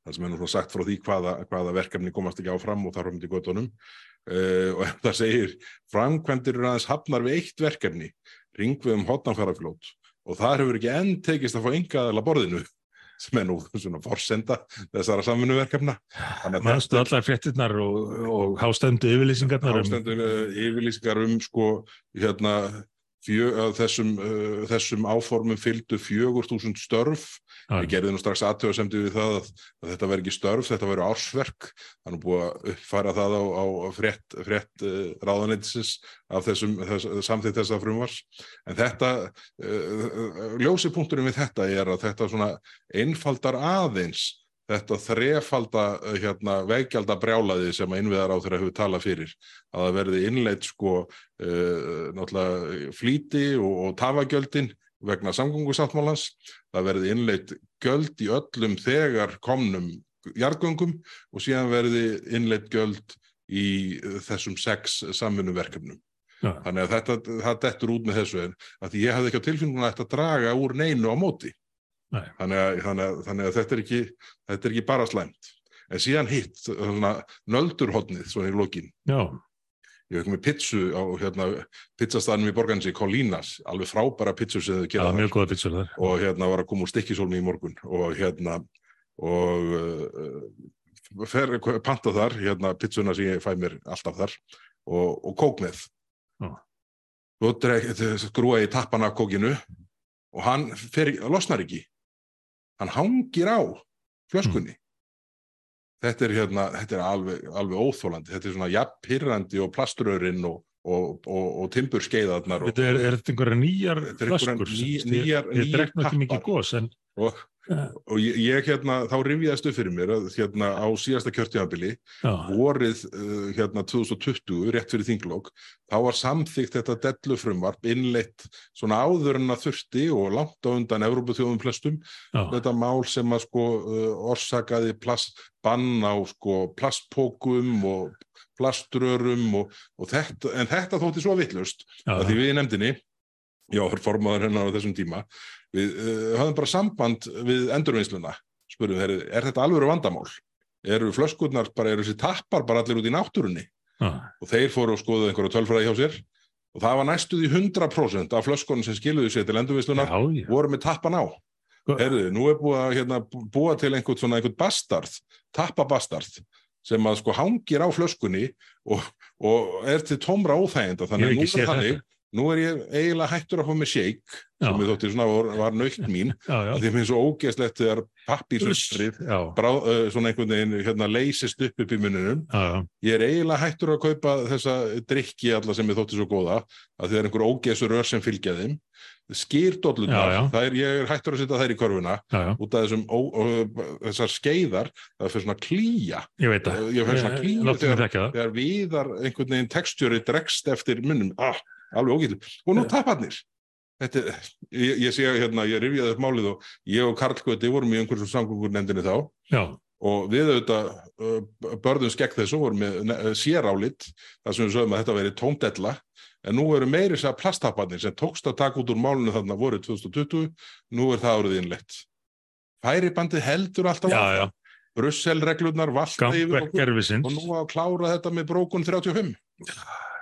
það sem er nú sagt frá því hvaða, hvaða verkefni komast ekki áfram og þarf um til göttunum uh, og það segir framkvæmdir eru aðeins hafnar við eitt verkefni ringvið um hotnafærafljót og það hefur ekki enn tekist að fá engaðala borðinu sem er nú svona forsenda þessara samfunnuverkefna. Mannstu allar fréttinnar og, og hástöndi yfirlýsingarnar? Hástöndi um... yfirlýsingar um sko hérna Fjö, þessum, uh, þessum áformum fylgdu fjögur þúsund störf. Æ. ég gerði nú strax aðtöðasemdi við það að, að þetta veri ekki störf, þetta veri ársverk. Þannig búið að uppfæra það á, á frétt, frétt uh, ráðaneytisins af þessum þess, samþýtt þessa frumvars en þetta uh, ljósipunkturinn við þetta er að þetta svona einfaldar aðeins þetta þrefalda eh, hérna, veikjalda brjálaði sem að innviðar á þeirra hefur talað fyrir að það verði innleitt sko uh, flíti og, og tafagjöldin vegna samgöngusáttmálans. Það verði innleitt göld í öllum þegar komnum jargöngum og síðan verði innleitt göld í þessum sex samfunnum ja. þannig að þetta, það dettur út með þessu en að ég hafði ekki á tilfinninguna að þetta draga úr neinu á móti Þannig að, þannig, að, þannig að þetta er ekki, þetta er ekki bara slæmt. En síðan hitt, nöldurhóttnið, svona í lokin. Já. Ég hef ekki með pizzu á hérna, pizzastanum í borgansi, Colínas, alveg frábæra pizzur sem þau gera þar. Já, mjög goða pizzur þar. Og hérna var að koma úr stikkisólmi í morgun og hérna, og uh, fer panta þar, hérna pizzuna sem ég fæ mér alltaf þar og, og kók með. Já. Svo skrúa ég tappan af kókinu og hann fer, losnar ekki hann hangir á flöskunni. Mm. Þetta er, hérna, þetta er alveg, alveg óþólandi, þetta er svona jafnpirrandi og plaströðurinn og, og, og, og timburskeiðarnar. Þetta er, er þetta einhverja nýjar flöskur? Ég drekk náttúrulega ekki mikið gós en... Og og ég, ég hérna, þá rifjaðist upp fyrir mér að hérna á síðasta kjörtjafabili vorið uh, hérna 2020, rétt fyrir þinglokk þá var samþygt þetta dellufrumvarp innleitt svona áður en að þurfti og langt á undan Európa-þjóðum flestum, Já. þetta mál sem að sko uh, orsakaði plast, bann á sko plastpókum og plaströrum og, og þetta, en þetta þótti svo vittlust að því við í nefndinni já, formadur hennar á þessum tíma við uh, höfum bara samband við endurvinnsluna, spurum þeir er þetta alveg vandamál? Eru flöskurnar bara, eru þessi tappar bara allir út í náttúrunni? Ah. Og þeir fóru og skoðuðu einhverju tölfræði hjá sér og það var næstuð í 100% af flöskunum sem skiluðu sér til endurvinnslunar voru með tappan á. Herðu, nú er búið að hérna, búa til einhvern svona einhvern bastard, tappabastard sem að sko hangir á flöskunni og, og er til tómra óþæginda þannig að nú er þannig nú er ég eiginlega hættur að fá mig shake sem ég þótti svona var, var nöytt mín. já, já. því að mér finnst svo ógeðslegt þegar pappísöstrið uh, svona einhvern veginn hérna, leysist upp upp í muninum já, ég er eiginlega hættur að kaupa þessa drikki alla sem ég þótti svo góða að það er einhver ógeðsur ör sem fylgja þeim. Skýrdóllunar, ég er hættur að setja þær í korfuna út af þessum ó, ó, þessar skeiðar það fyrir svona klíja ég veit það, ég fyrir svona klíja þegar, þegar viðar einhvern veginn textjöri dregst eftir munum, ah alveg ógætlu og nú taparnir. Þetta, ég, ég sé hérna, ég rifjaði upp málið og ég og Karl Göti vorum í einhversum samgöngur nefndinni þá. Já. og við auðvitað börðum skekk þessu vorum með sérálit þar sem við sögum að þetta veri tómdella. En nú eru meiri þess að plasttaparnir sem tókst að taka út úr málunum þarna voru 2020, nú er það árið innlegt Færibandi heldur alltaf já, já. Brusselreglurnar valda yfir okkur. Og nú að klára þetta með brókun 35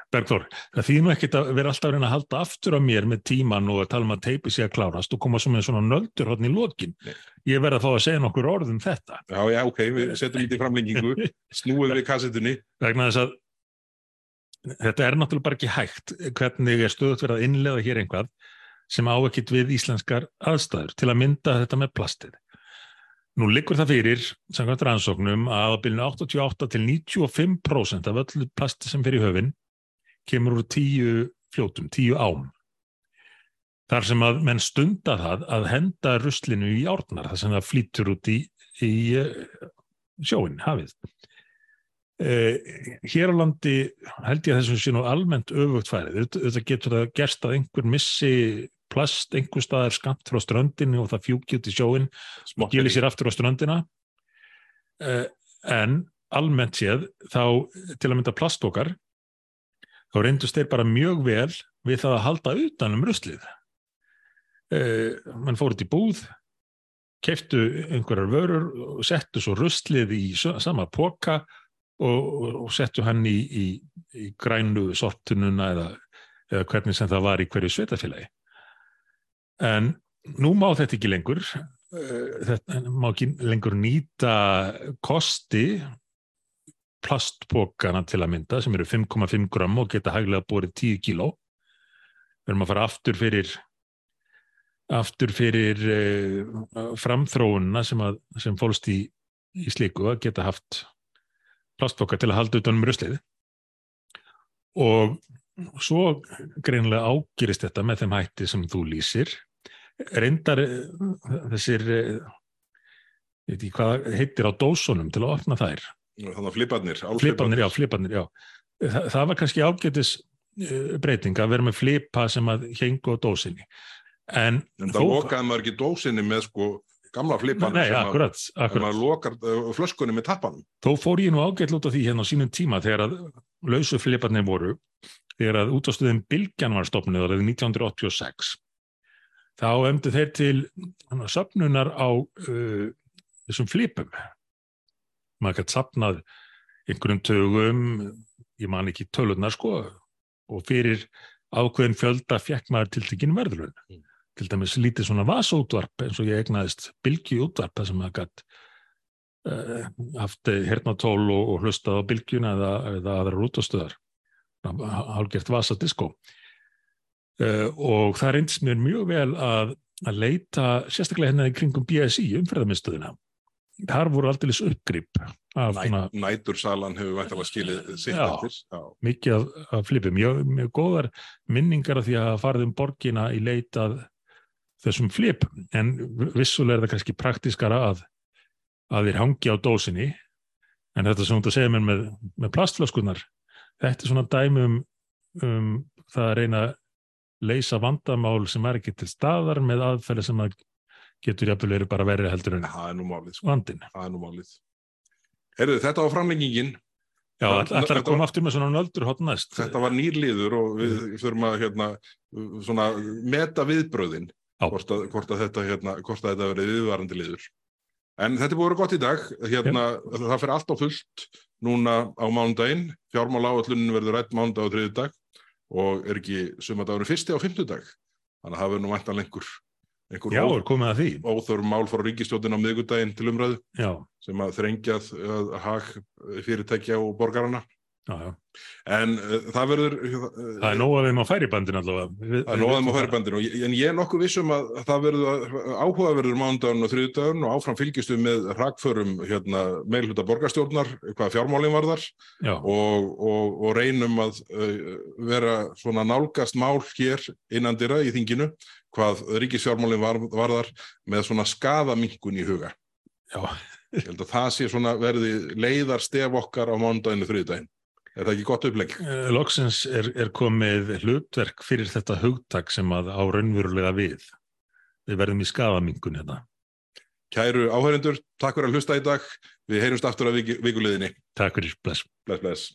Bergþór, það þýðir nú ekkert að vera alltaf að reyna að halda aftur á mér með tíman og að tala um að teipi sig að klárast og koma svo með svona nöldur hodni í lokin. Ég verði að fá að segja nokkur orðum þetta. Já, já, ok, við setjum ít í framlengingu, snúum við kassetunni. Vegna þess að þetta er náttúrulega bara ekki hægt hvernig er stöðut verið að innlega hér einhvað sem á ekkit við íslenskar aðstæður til að mynda þetta með plastið. Nú likur það fyrir, samkvæmt rannsóknum, að á bylnu 88 til 95% af öllu plasti sem fyrir höfinn kemur úr tíu fljótum, tíu ám. Þar sem að menn stunda það að henda ruslinu í árnar, þar sem það flýtur út í, í eh, sjóin, hafið. Eh, hér á landi held ég að þessum sé nú almennt öfugt færið. Þetta getur það gerst að einhver missi plast einhver staðar skamt frá ströndinu og það fjúki út í sjóin og gilir sér aftur á ströndina. Eh, en almennt séð þá til að mynda plastokar þá reyndust þeir bara mjög vel við það að halda utanum ruslið. Uh, mann fór út í búð, keftu einhverjar vörur og settu svo ruslið í sama póka og, og, settu hann í, í, í grænu sortununa eða, eða hvernig sem það var í hverju sveitafélagi. En nú má þetta ekki lengur, eh, þetta má ekki lengur nýta kosti plastpókana til að mynda sem eru 5,5 gram og geta hæglega borið 10 kíló. Við erum að fara aftur fyrir aftur fyrir uh, framþróunina sem, að, sem fólst í, í slíku að geta haft plastpóka til að halda utan um ruslið. Og svo greinlega ágirist þetta með þeim hætti sem þú lýsir. Reyndar eh, þessir eh, veit ekki hvað heitir á dósunum til að opna þær Þannig að fliparnir, flipanir, já, flipanir, já. Þa, það var kannski ágætis uh, breyting að vera með flipa sem að hengu á dósinni. En, En það lokaði maður ekki dósinni með sko gamla flipan nei, sem að- akkurat, akkurat. maður lokar uh, flöskunni með tappanum. þó fór ég nú ágætt út á því hérna á sínum tíma þegar að lausu fliparnir voru þegar að útastöðin Bilgjan var stopnuð árið 1986 þá emdu þeir til hana, söfnunar á uh, þessum flipum maður gætt sapnað einhverjum tögum ég man ekki tölurnar sko og fyrir ákveðin fjölda fekk maður tiltekinn verðlun Mm. til dæmis lítið svona vasútvarp eins og ég egnaðist bylgi útvarp þar sem maður gætt uh, haft hernatól og, og hlustað á bylgjuna eða, eða aðra rútastöðar hálgert vasadiskó. Uh, og það reyndist mér mjög vel að, að leita sérstaklega hérna í kringum BSI umferðarmiðstöðina þar voru aldrei uppgrip Næ, nætursalan hefur væntalega skilið sitt eftir. Mikið af, af flipum. Mjög, mjög góðar minningar af því að farið um borgina í leitað þessum flipum. En vissulega er það kannski praktískara að, að þeir hangi á dósinni. En þetta sem þú segir mér með, með plastflöskunar, þetta er svona dæmi um, um það að reyna að leysa vandamál sem er ekki til staðar með aðferði sem að getur jafnvel verið bara verið heldur en Það er nú málið. Sko. vandin. Það er nú málið. Herðu, þetta var framlengingin. Já, Það- ætlar að þetta- koma aftur með svona nöldur hot næst. Þetta var nýrliður og við þurfum að hérna, svona, meta viðbröðin hvort að, hvort að þetta, hérna, þetta verið viðvarandi liður. En þetta er búið að vera gott í dag. Hérna, Það fyrir allt á fullt núna á mánudaginn. Fjármála áallunin verður rætt mánudag og þriðjudag og er ekki sumadagur fyrsti á fimmtudag. Þannig að það verður nú væntan lengur Já, er komið að því. óþörf mál frá ríkistjóðin á miðgudaginn til umræðu Já, sem að þrengjað uh, hag fyrirtækja og borgarana. já, já. En uh, það verður... Uh, Það er nóg að þeim á færibandin allavega. Það er á vitum það. færibandinu, og ég- en ég er nokkuð vissum að það verður áhugaverður mánudaginn og þriðdaginn og áfram fylgistu með hrakförum hérna, meilhuta borgarstjórnar, hvað fjármálinn varðar Já, og, og, og reynum að uh, vera svona nálgast mál hér innan dyra í þinginu, hvað ríkisfjármálinn var, varðar með svona skadaminkun í huga. já, Ég held að það sé svona verði leiðar stef okkar á mánudaginn og þriðdaginn. Er það ekki gott upplegg? Eh, loksins er, er komið hlutverk fyrir þetta hugtak sem að á raunverulega við. Við verðum í skafamingun hérna. Kæru áhörendur, takk fyrir að hlusta í dag. Við heyrumst aftur að viku, vikuleðinni. Takk fyrir, bless. Bless, bless.